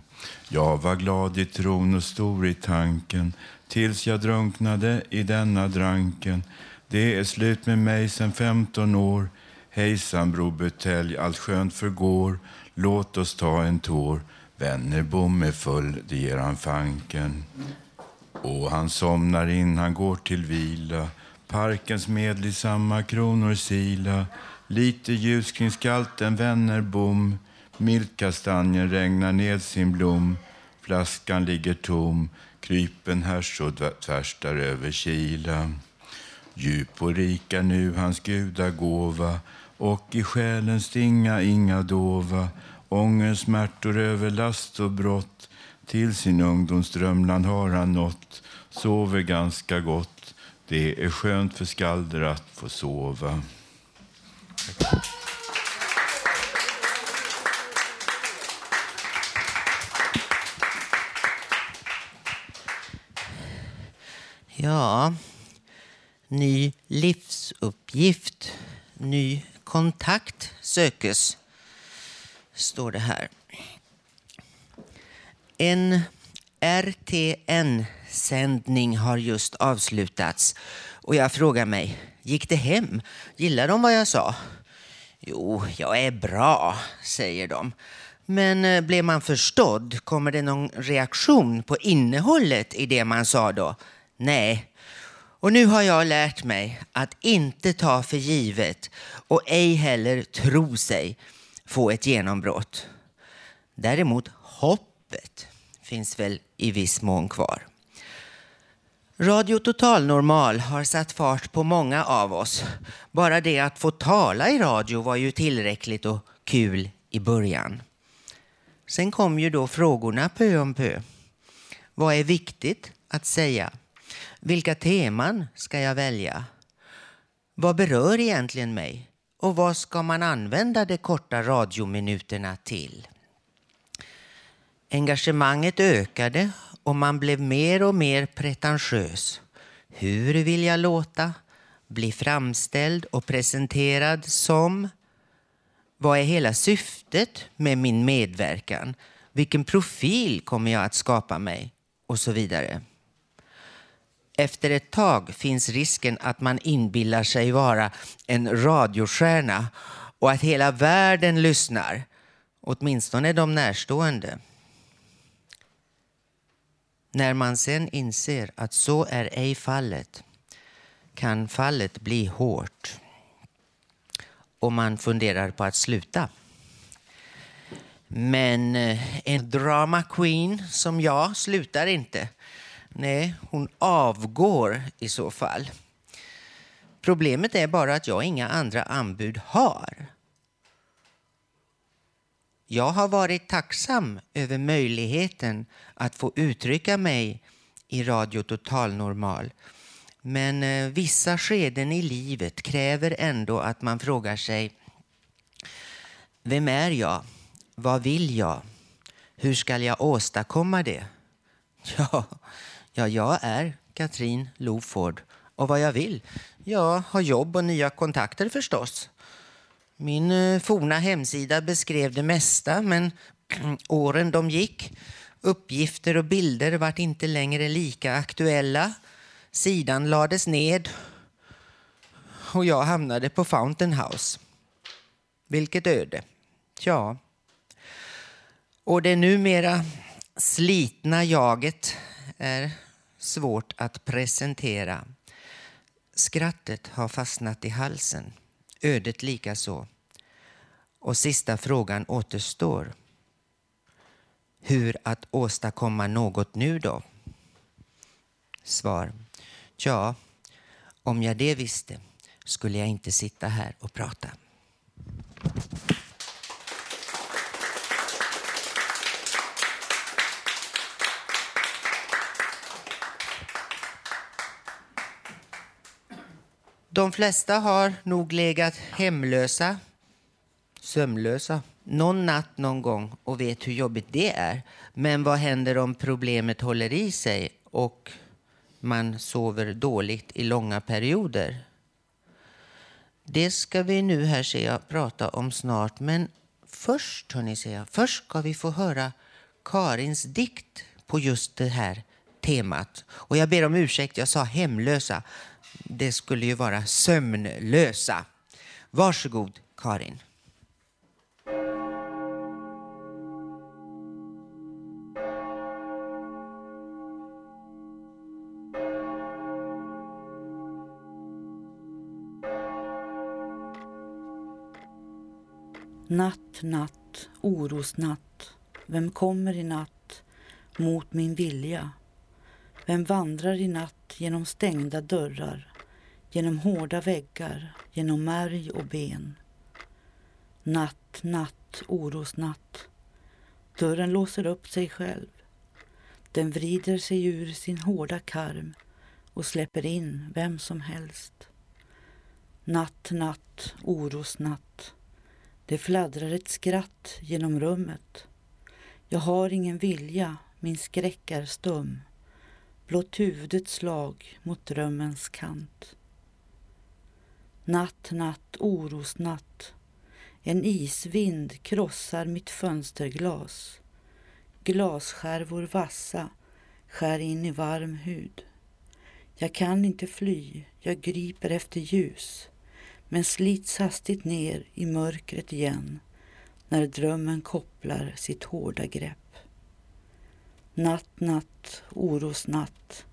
Jag var glad i tron och stor i tanken tills jag drunknade i denna dranken. Det är slut med mig sen 15 år. Hejsan bror butelj, allt skönt förgår. Låt oss ta en tår. Vännerbom är full, det ger han fanken. Och han somnar in, han går till vila. Parkens medel i samma kronor sila. Lite ljus kring skalten vänner bom Miltkastanjen regnar ned sin blom. Flaskan ligger tom. Krypen härs och tvärs där över kila. Djup och rik är nu hans gudagåva och i själen stinga inga dova ångest, smärtor, överlast och brott till sin ungdomsdrömland har han nått sover ganska gott det är skönt för skalder att få sova. Ja, ny livsuppgift, ny kontakt sökes, står det här. En RTN-sändning har just avslutats och jag frågar mig, gick det hem? Gillar de vad jag sa? Jo, jag är bra, säger de. Men blir blev man förstådd? Kommer det någon reaktion på innehållet i det man sa då? Nej. Och nu har jag lärt mig att inte ta för givet och ej heller tro sig få ett genombrott. Däremot hoppet finns väl i viss mån kvar. Radio Total Normal har satt fart på många av oss. Bara det att få tala i radio var ju tillräckligt och kul i början. Sen kom ju då frågorna pö om pö. Vad är viktigt att säga? Vilka teman ska jag välja? Vad berör egentligen mig? Och vad ska man använda de korta radiominuterna till? Engagemanget ökade och man blev mer och mer pretentiös. Hur vill jag låta? Bli framställd och presenterad som? Vad är hela syftet med min medverkan? Vilken profil kommer jag att skapa mig? Och så vidare. Efter ett tag finns risken att man inbillar sig vara en radiostjärna och att hela världen lyssnar, åtminstone de närstående. När man sen inser att så är ej fallet kan fallet bli hårt och man funderar på att sluta. Men eh, en drama queen som jag slutar inte. Nej, hon avgår i så fall. Problemet är bara att jag inga andra anbud har. Jag har varit tacksam över möjligheten att få uttrycka mig i Radio Total Normal. Men eh, vissa skeden i livet kräver ändå att man frågar sig Vem är jag? Vad vill jag? Hur ska jag åstadkomma det? Ja, ja jag är Katrin Loford och vad jag vill? Ja, ha jobb och nya kontakter förstås. Min eh, forna hemsida beskrev det mesta, men åren de gick, uppgifter och bilder vart inte längre lika aktuella. Sidan lades ned och jag hamnade på Fountain House. Vilket öde. Ja. Och det numera slitna jaget är svårt att presentera. Skrattet har fastnat i halsen ödet likaså. Och sista frågan återstår. Hur att åstadkomma något nu då? Svar. Ja, om jag det visste skulle jag inte sitta här och prata. De flesta har nog legat hemlösa, sömnlösa, någon natt någon gång och vet hur jobbigt det är. Men vad händer om problemet håller i sig och man sover dåligt i långa perioder? Det ska vi nu här se jag prata om snart, men först, hörni, ser jag, först ska vi få höra Karins dikt på just det här temat. Och jag ber om ursäkt, jag sa hemlösa. Det skulle ju vara sömnlösa. Varsågod, Karin. Natt, natt, orosnatt. Vem kommer i natt mot min vilja? Vem vandrar i natt genom stängda dörrar, genom hårda väggar, genom märg och ben? Natt, natt, orosnatt. Dörren låser upp sig själv. Den vrider sig ur sin hårda karm och släpper in vem som helst. Natt, natt, orosnatt. Det fladdrar ett skratt genom rummet. Jag har ingen vilja, min skräck är stum. Blott huvudet slag mot drömmens kant. Natt, natt, orosnatt. En isvind krossar mitt fönsterglas. Glasskärvor vassa skär in i varm hud. Jag kan inte fly, jag griper efter ljus men slits hastigt ner i mörkret igen när drömmen kopplar sitt hårda grepp. Natt, natt, orosnatt.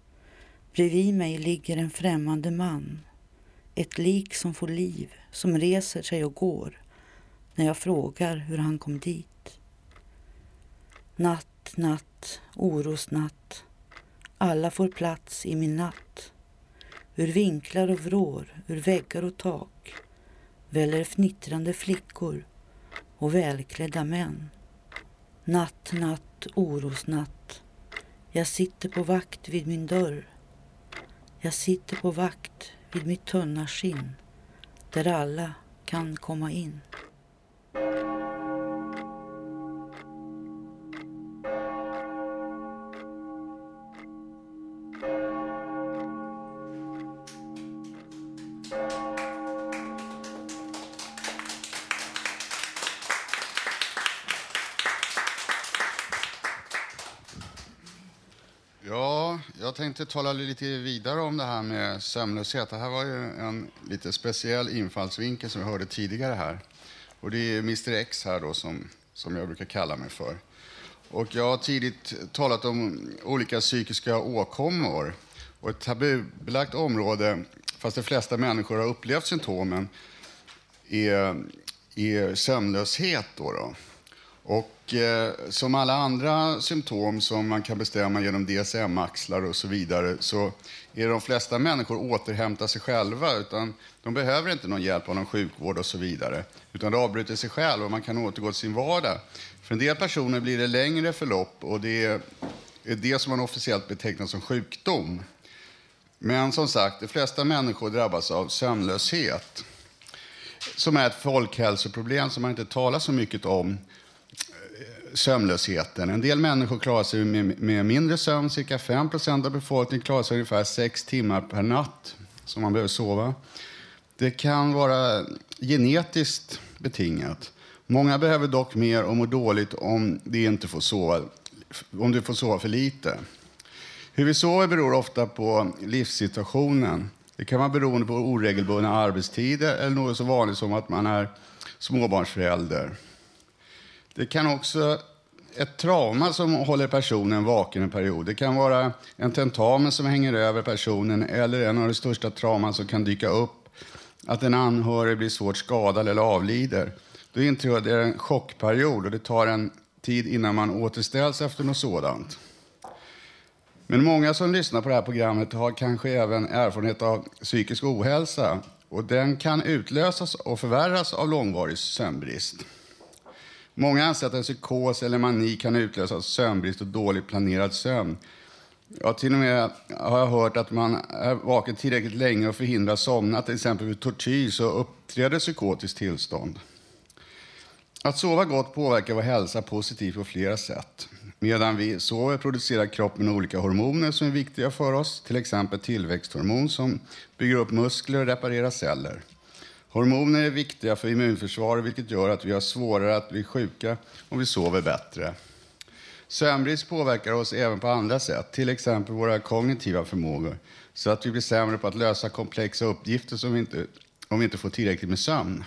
Bredvid mig ligger en främmande man. Ett lik som får liv, som reser sig och går när jag frågar hur han kom dit. Natt, natt, orosnatt. Alla får plats i min natt. Ur vinklar och vrår, ur väggar och tak väller fnittrande flickor och välklädda män. Natt, natt, orosnatt. Jag sitter på vakt vid min dörr. Jag sitter på vakt vid mitt tunna skinn där alla kan komma in. Tala lite vidare om det här med sömnlöshet. Det här var ju en lite speciell infallsvinkel som vi hörde tidigare här. Och det är Mr X här då som, som jag brukar kalla mig för. Och jag har tidigt talat om olika psykiska åkommor. Och ett tabubelagt område, fast de flesta människor har upplevt symptomen, är, är sömnlöshet. Då då. Och eh, som alla andra symptom som man kan bestämma genom DSM-axlar och så vidare så är de flesta människor återhämtar sig själva. Utan de behöver inte någon hjälp av någon sjukvård och så vidare. Utan det avbryter sig själv och man kan återgå till sin vardag. För en del personer blir det längre förlopp och det är det som man officiellt betecknar som sjukdom. Men som sagt, de flesta människor drabbas av sömnlöshet som är ett folkhälsoproblem som man inte talar så mycket om sömnlösheten. En del människor klarar sig med, med mindre sömn. Cirka 5% av befolkningen klarar sig ungefär 6 timmar per natt som man behöver sova. Det kan vara genetiskt betingat. Många behöver dock mer och mår dåligt om de inte får sova, om du får sova för lite. Hur vi sover beror ofta på livssituationen. Det kan vara beroende på oregelbundna arbetstider eller något så vanligt som att man är småbarnsförälder. Det kan också ett trauma som håller personen vaken en period. Det kan vara en tentamen som hänger över personen eller en av de största trauman som kan dyka upp att en anhörig blir svårt skadad eller avlider. Då inträder en chockperiod och det tar en tid innan man återställs efter något sådant. Men många som lyssnar på det här programmet har kanske även erfarenhet av psykisk ohälsa och den kan utlösas och förvärras av långvarig sömnbrist. Många anser att en psykos eller mani kan utlösas av sömnbrist och dåligt planerad sömn. Ja, till och med har jag hört att man är vaken tillräckligt länge och förhindrar somna, till exempel vid tortyr, så uppträder psykotiskt tillstånd. Att sova gott påverkar vår hälsa positivt på flera sätt. Medan vi sover producerar kroppen olika hormoner som är viktiga för oss, till exempel tillväxthormon som bygger upp muskler och reparerar celler. Hormoner är viktiga för immunförsvaret, vilket gör att vi har svårare att bli sjuka om vi sover bättre. Sömnbrist påverkar oss även på andra sätt, till exempel våra kognitiva förmågor, så att vi blir sämre på att lösa komplexa uppgifter som vi inte, om vi inte får tillräckligt med sömn.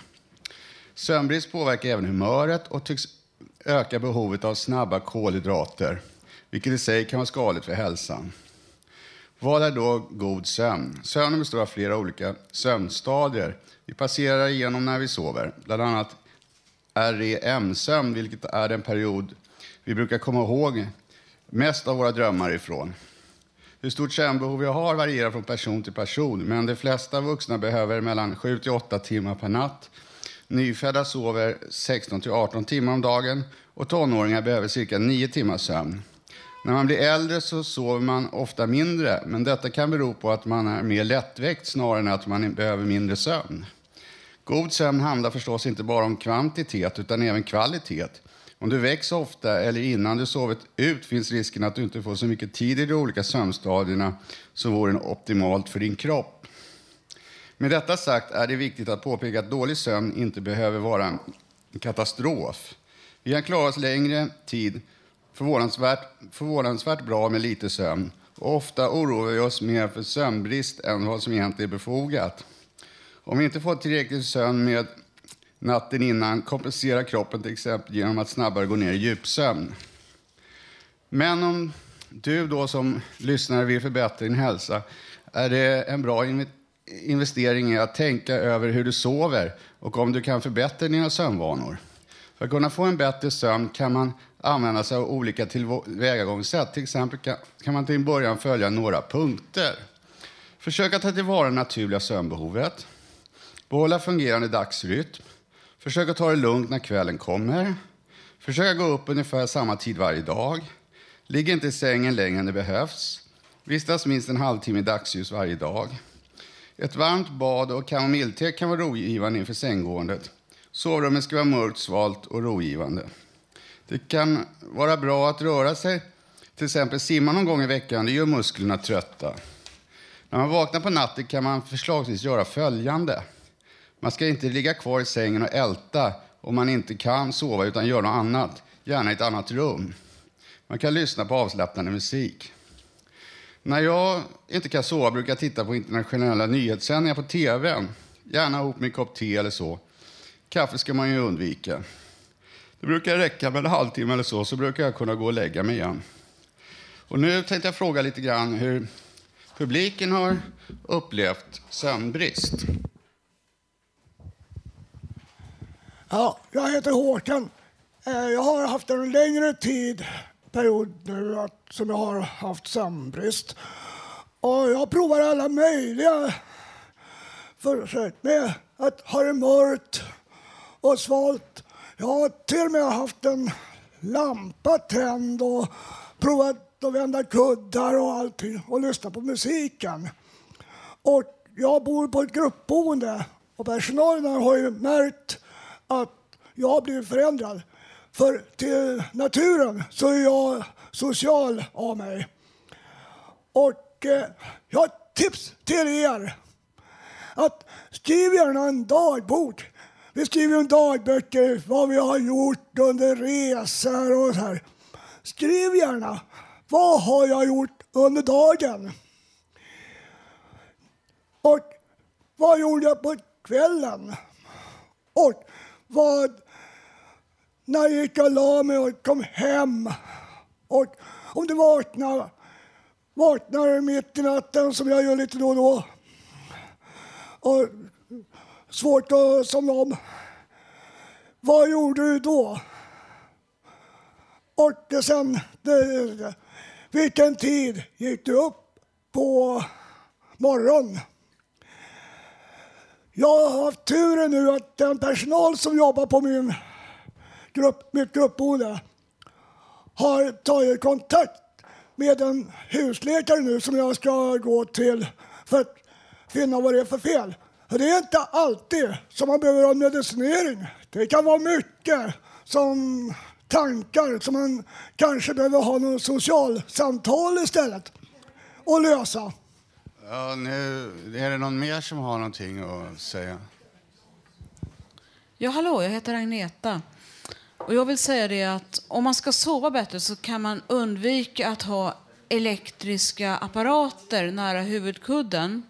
Sömnbrist påverkar även humöret och tycks öka behovet av snabba kolhydrater, vilket i sig kan vara skadligt för hälsan. Vad är då god sömn? Sömnen består av flera olika sömnstadier. Vi passerar igenom när vi sover, bland annat REM-sömn, vilket är den period vi brukar komma ihåg mest av våra drömmar ifrån. Hur stort sömnbehov vi har varierar från person till person, men de flesta vuxna behöver mellan 7 till 8 timmar per natt. Nyfödda sover 16 till 18 timmar om dagen och tonåringar behöver cirka 9 timmars sömn. När man blir äldre så sover man ofta mindre, men detta kan bero på att man är mer lättväckt snarare än att man behöver mindre sömn. God sömn handlar förstås inte bara om kvantitet utan även kvalitet. Om du väcks ofta eller innan du sovit ut finns risken att du inte får så mycket tid i de olika sömnstadierna som vore optimalt för din kropp. Med detta sagt är det viktigt att påpeka att dålig sömn inte behöver vara en katastrof. Vi kan klara oss längre tid förvånansvärt, förvånansvärt bra med lite sömn och ofta oroar vi oss mer för sömnbrist än vad som egentligen är befogat. Om vi inte får tillräckligt sömn med natten innan kompenserar kroppen till exempel genom att snabbare gå ner i djupsömn. Men om du då som lyssnare vill förbättra din hälsa är det en bra investering i att tänka över hur du sover och om du kan förbättra dina sömnvanor. För att kunna få en bättre sömn kan man använda sig av olika tillvägagångssätt. Till exempel kan man till en början följa några punkter. Försök att ta tillvara det naturliga sömnbehovet. Behålla fungerande dagsrytm. Försök att ta det lugnt när kvällen kommer. Försök att gå upp ungefär samma tid varje dag. Ligg inte i sängen längre än det behövs. Vistas minst en halvtimme i dagsljus varje dag. Ett varmt bad och kamomillte kan vara rogivande inför sänggåendet. Sovrummet ska vara mörkt, svalt och rogivande. Det kan vara bra att röra sig, till exempel simma någon gång i veckan. Det gör musklerna trötta. När man vaknar på natten kan man förslagsvis göra följande. Man ska inte ligga kvar i sängen och älta om man inte kan sova utan göra något annat, gärna i ett annat rum. Man kan lyssna på avslappnande musik. När jag inte kan sova brukar jag titta på internationella nyhetssändningar på tv. Gärna ihop med en kopp te eller så. Kaffe ska man ju undvika. Det brukar räcka med en halvtimme eller så, så brukar jag kunna gå och lägga mig igen. Och nu tänkte jag fråga lite grann hur publiken har upplevt sömnbrist. Ja, jag heter Håkan. Eh, jag har haft en längre tid, period nu, som jag har haft sömnbrist. Och jag provar alla möjliga försök med att ha det mörkt och svalt. Jag har till och med haft en lampa tänd och provat att vända kuddar och allting och lyssna på musiken. Och jag bor på ett gruppboende och personalen har ju märkt att jag har blivit förändrad. För till naturen så är jag social av mig. Och eh, jag har ett tips till er. Att skriv gärna en dagbok. Vi skriver om dagböcker vad vi har gjort under resor och så här. Skriv gärna. Vad har jag gjort under dagen? Och vad gjorde jag på kvällen? Och vad... När gick och la mig och kom hem? Och om du vaknar, vaknar mitt i natten som jag gör lite då och då. Och svårt att somna om. Vad gjorde du då? Och sen, det, vilken tid gick du upp på morgonen? Jag har haft turen nu att den personal som jobbar på min grupp, mitt gruppboende har tagit kontakt med en husläkare nu som jag ska gå till för att finna vad det är för fel. Det är inte alltid som man behöver ha medicinering. Det kan vara mycket som tankar som man kanske behöver ha något socialsamtal istället och lösa. Ja, nu är det någon mer som har någonting att säga? Ja, hallå, jag heter Agneta. Och jag vill säga det att om man ska sova bättre så kan man undvika att ha elektriska apparater nära huvudkudden.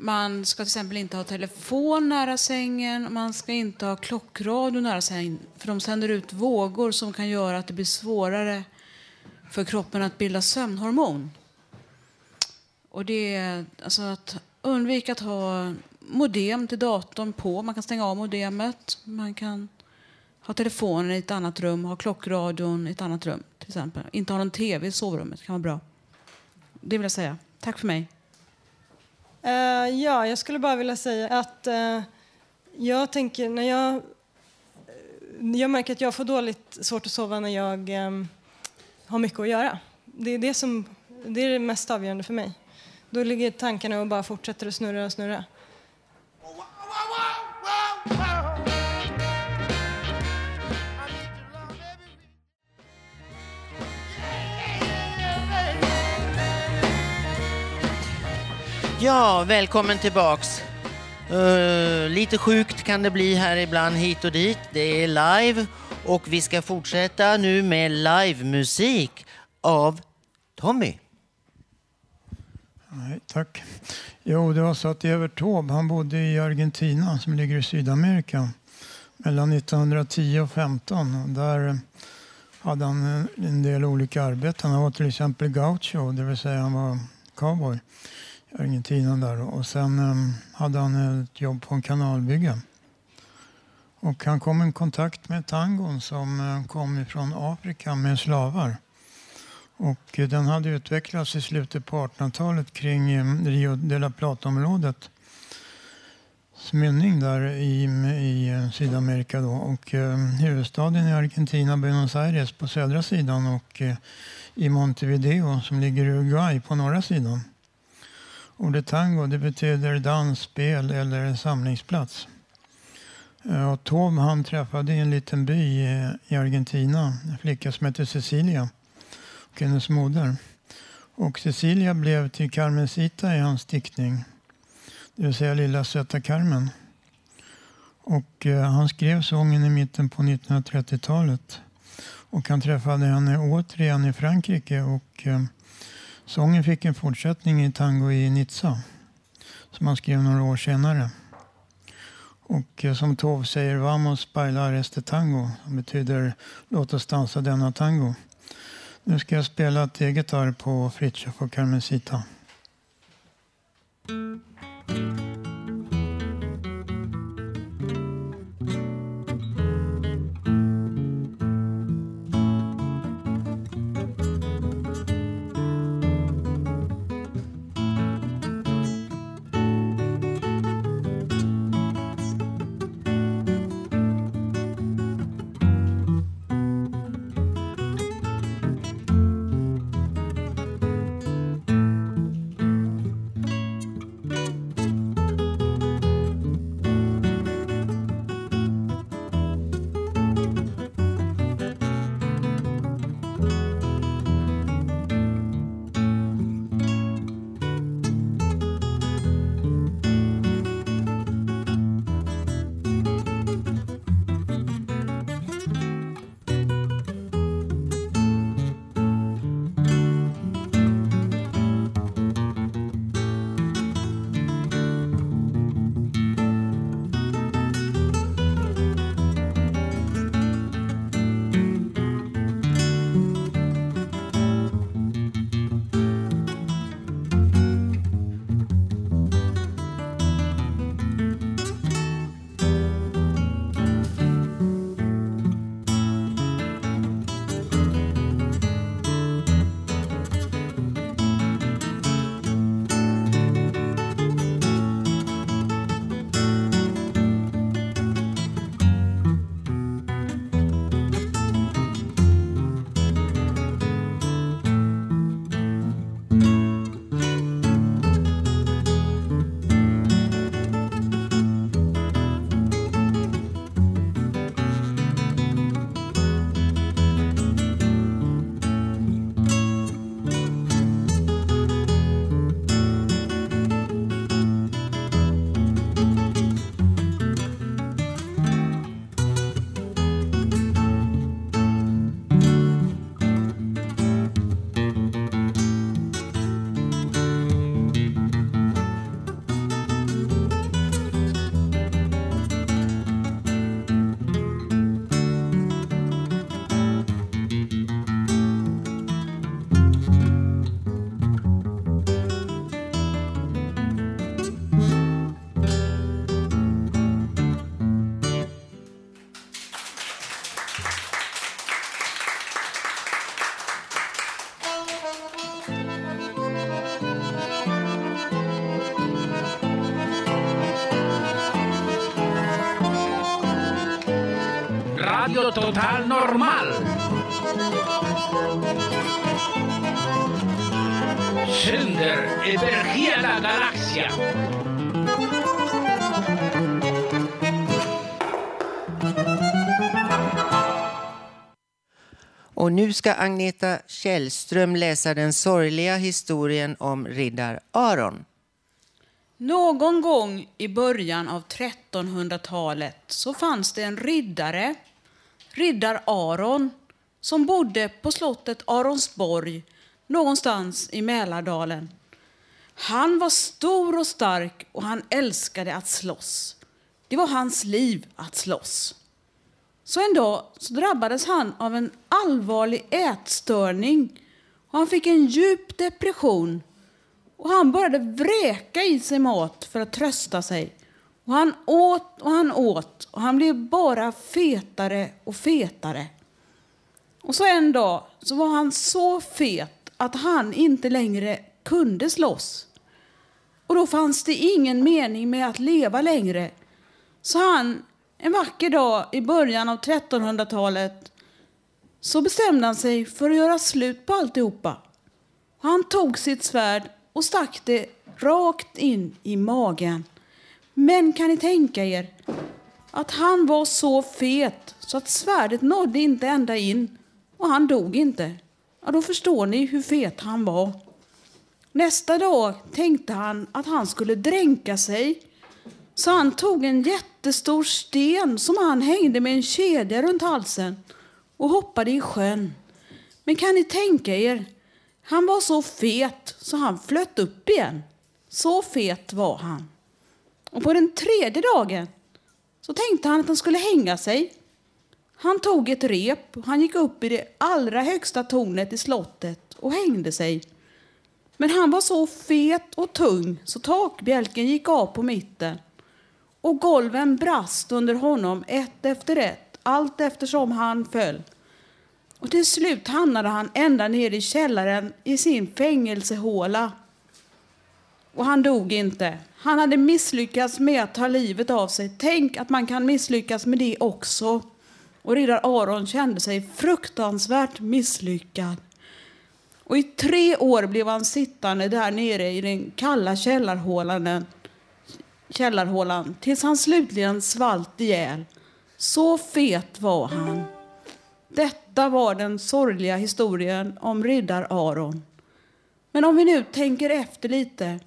Man ska till exempel inte ha telefon nära sängen, man ska inte ha klockradio nära sängen, för de sänder ut vågor som kan göra att det blir svårare för kroppen att bilda sömnhormon. Och det är alltså att undvika att ha modem till datorn på. Man kan stänga av modemet. Man kan ha telefonen i ett annat rum, ha klockradion i ett annat rum till exempel. Inte ha någon tv i sovrummet Det kan vara bra. Det vill jag säga. Tack för mig. Uh, ja, jag skulle bara vilja säga att uh, jag tänker när jag... Eh, jag märker att jag får dåligt svårt att sova när jag um, har mycket att göra. Det är det som det är det mest avgörande för mig. Då ligger tankarna och bara fortsätter att snurra och snurra. Ja, välkommen tillbaks. Uh, lite sjukt kan det bli här ibland hit och dit. Det är live och vi ska fortsätta nu med livemusik av Tommy. Nej, tack. Jo, det var så att Evert Taube, han bodde i Argentina som ligger i Sydamerika mellan 1910 och 15. Där eh, hade han eh, en- del olika arbeten. Han var till exempel gaucho, det vill säga han var cowboy Argentina där. Och sen um, hade han ett jobb på en kanalbygge. Och han kom i kontakt med tangon som eh, kom ifrån Afrika med slavar. Och eh, den hade utvecklats i slutet på 1800-talet kring ehm, Rio de la Plata-området. Mynning där i, i eh, Sydamerika då. Och eh, huvudstaden i Argentina, Buenos Aires på södra sidan och eh, i Montevideo som ligger i Uruguay på norra sidan. Ordet tango det betyder dans, spel eller samlingsplats. Eh, och Tom han träffade i en liten by eh, i Argentina en flicka som hette Cecilia och hennes moder. Och Cecilia blev till Carmencita i hans diktning, det vill säga Lilla söta Carmen. Och eh, han skrev sången i mitten på 1930-talet. Och han träffade henne återigen i Frankrike och sången fick en fortsättning i Tango i Nizza som han skrev några år senare. Och eh, som Tov säger, Vamos bailar este tango, Det betyder låt oss dansa denna tango. Nu ska jag spela ett eget arr på Fritiof och Carmencita. Mm. Total Normal. Sänder över hela galaxen. Och nu ska Agneta Källström läsa den sorgliga historien om riddar Aron. Någon gång i början av 1300-talet så fanns det en riddare, riddar Aron, som bodde på slottet Aronsborg någonstans i Mälardalen. Han var stor och stark och han älskade att slåss. Det var hans liv att slåss. Så en dag så drabbades han av en allvarlig ätstörning och han fick en djup depression och han började vräka i sig mat för att trösta sig. Och han åt och han åt och han blev bara fetare och fetare. Och så en dag så var han så fet att han inte längre kunde slåss. Och då fanns det ingen mening med att leva längre. Så han, en vacker dag i början av 1300-talet, så bestämde han sig för att göra slut på alltihopa. Han tog sitt svärd och stack det rakt in i magen. Men kan ni tänka er att han var så fet så att svärdet nådde inte ända in och han dog inte. Ja, då förstår ni hur fet han var. Nästa dag tänkte han att han skulle dränka sig. Så han tog en jättestor sten som han hängde med en kedja runt halsen och hoppade i sjön. Men kan ni tänka er han var så fet så han flöt upp igen. Så fet var han. Och på den tredje dagen så tänkte han att han skulle hänga sig. Han tog ett rep och han gick upp i det allra högsta tornet i slottet och hängde sig. Men han var så fet och tung så takbjälken gick av på mitten och golven brast under honom ett efter ett allt eftersom han föll. Och till slut hamnade han ända ner i källaren i sin fängelsehåla. Och han dog inte. Han hade misslyckats med att ta livet av sig. Tänk att man kan misslyckas med det också. Och riddar Aron kände sig fruktansvärt misslyckad. Och i tre år blev han sittande där nere i den kalla källarhålan, källarhålan tills han slutligen svalt ihjäl. Så fet var han. Detta var den sorgliga historien om riddar Aron. Men om vi nu tänker efter lite.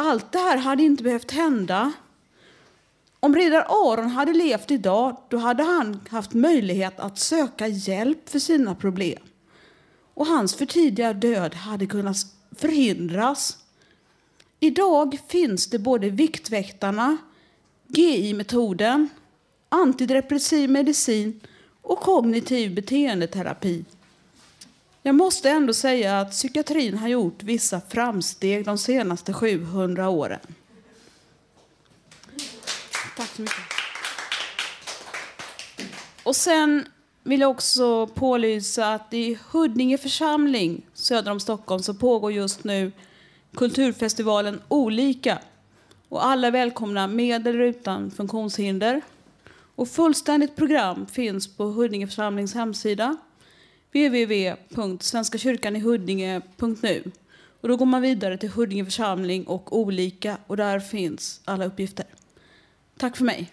Allt det här hade inte behövt hända. Om riddar Aron hade levt idag, då hade han haft möjlighet att söka hjälp för sina problem. Och hans för tidiga död hade kunnat förhindras. Idag finns det både Viktväktarna, GI-metoden, antidepressiv medicin och kognitiv beteendeterapi. Jag måste ändå säga att psykiatrin har gjort vissa framsteg de senaste 700 åren. Tack så mycket. Och sen vill jag också pålysa att i Huddinge församling söder om Stockholm så pågår just nu kulturfestivalen Olika. Och alla är välkomna med eller utan funktionshinder. Och fullständigt program finns på Huddinge församlings hemsida www.svenskakyrkanihuddinge.nu. Och då går man vidare till Huddinge församling och olika och där finns alla uppgifter. Tack för mig.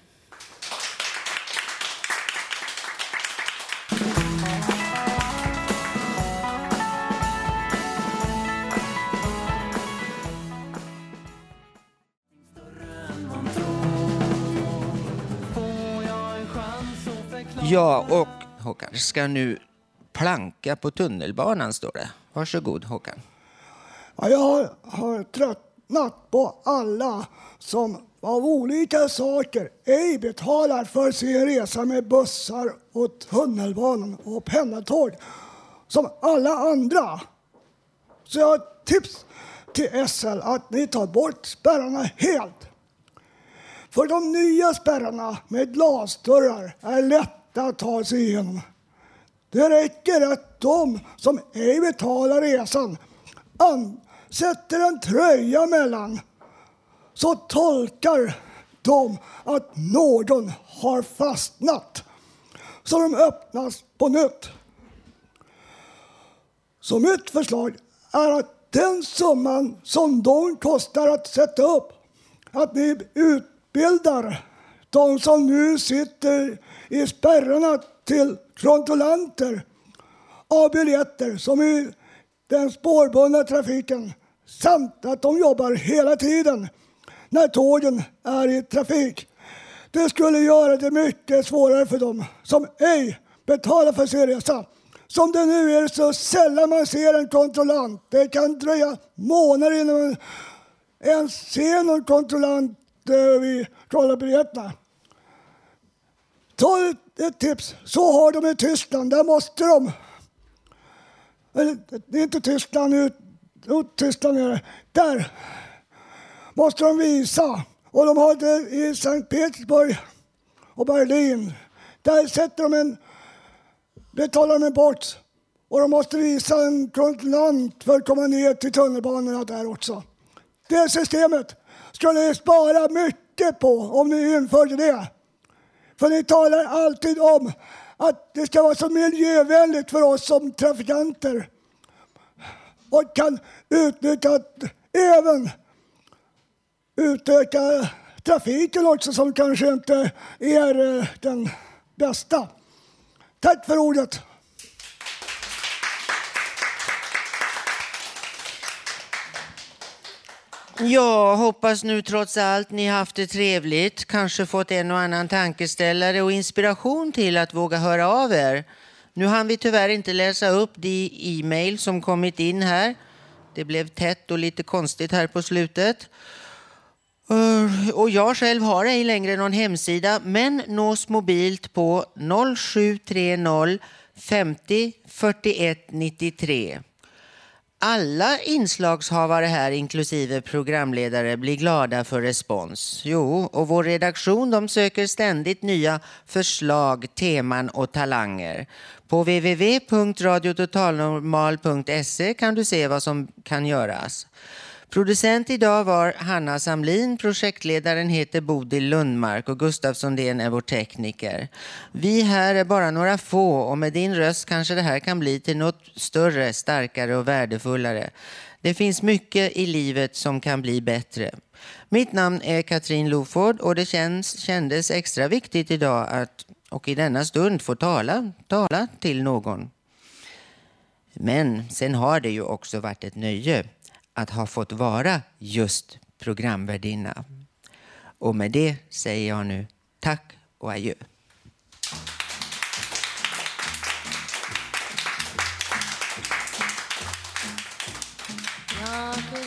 Ja, och Håkan ska nu planka på tunnelbanan, står det. Varsågod, Håkan. Ja, jag har, har tröttnat på alla som av olika saker ej betalar för sin resa med bussar och tunnelbanan och pendeltåg som alla andra. Så jag har ett tips till SL att ni tar bort spärrarna helt. För de nya spärrarna med glasdörrar är lätta att ta sig igenom. Det räcker att de som ej betalar resan sätter en tröja mellan så tolkar de att någon har fastnat. så de öppnas på nytt. Så mitt förslag är att den summan som de kostar att sätta upp, att ni utbildar de som nu sitter i spärrarna till kontrollanter av biljetter som i den spårbundna trafiken samt att de jobbar hela tiden när tågen är i trafik. Det skulle göra det mycket svårare för dem som ej betalar för sin resa. Som det nu är så sällan man ser en kontrollant. Det kan dröja månader innan man ens ser någon kontrollant eh, vid biljetterna. Ta ett, tips. Så har de i Tyskland. Där måste de... Eller, det är inte Tyskland, ut, ut Tyskland är det. Där måste de visa. Och de har det i Sankt Petersburg och Berlin. Där sätter de en, betalar de en bort och de måste visa en kontrollant för att komma ner till tunnelbanorna där också. Det systemet skulle ni spara mycket på om ni införde det. För ni talar alltid om att det ska vara så miljövänligt för oss som trafikanter och kan utnyttja att även utöka trafiken också som kanske inte är eh, den bästa. Tack för ordet. Jag hoppas nu trots allt ni haft det trevligt, kanske fått en och annan tankeställare och inspiration till att våga höra av er. Nu hann vi tyvärr inte läsa upp de e-mail som kommit in här. Det blev tätt och lite konstigt här på slutet. Eh, och jag själv har ej längre någon hemsida men nås mobilt på 0730 50 41 93. Alla inslagshavare här, inklusive programledare, blir glada för respons. Jo, och vår redaktion de söker ständigt nya förslag, teman och talanger. På www.radiototalnormal.se kan du se vad som kan göras. Producent idag var Hanna Samlin, projektledaren heter Bodil Lundmark och Gustav Sundén är vår tekniker. Vi här är bara några få och med din röst kanske det här kan bli till något större, starkare och värdefullare. Det finns mycket i livet som kan bli bättre. Mitt namn är Katrin Loford och det känns, kändes extra viktigt idag att och i denna stund få tala, tala till någon. Men sen har det ju också varit ett nöje att ha fått vara just programvärdinna. Och med det säger jag nu tack och adjö. Jag är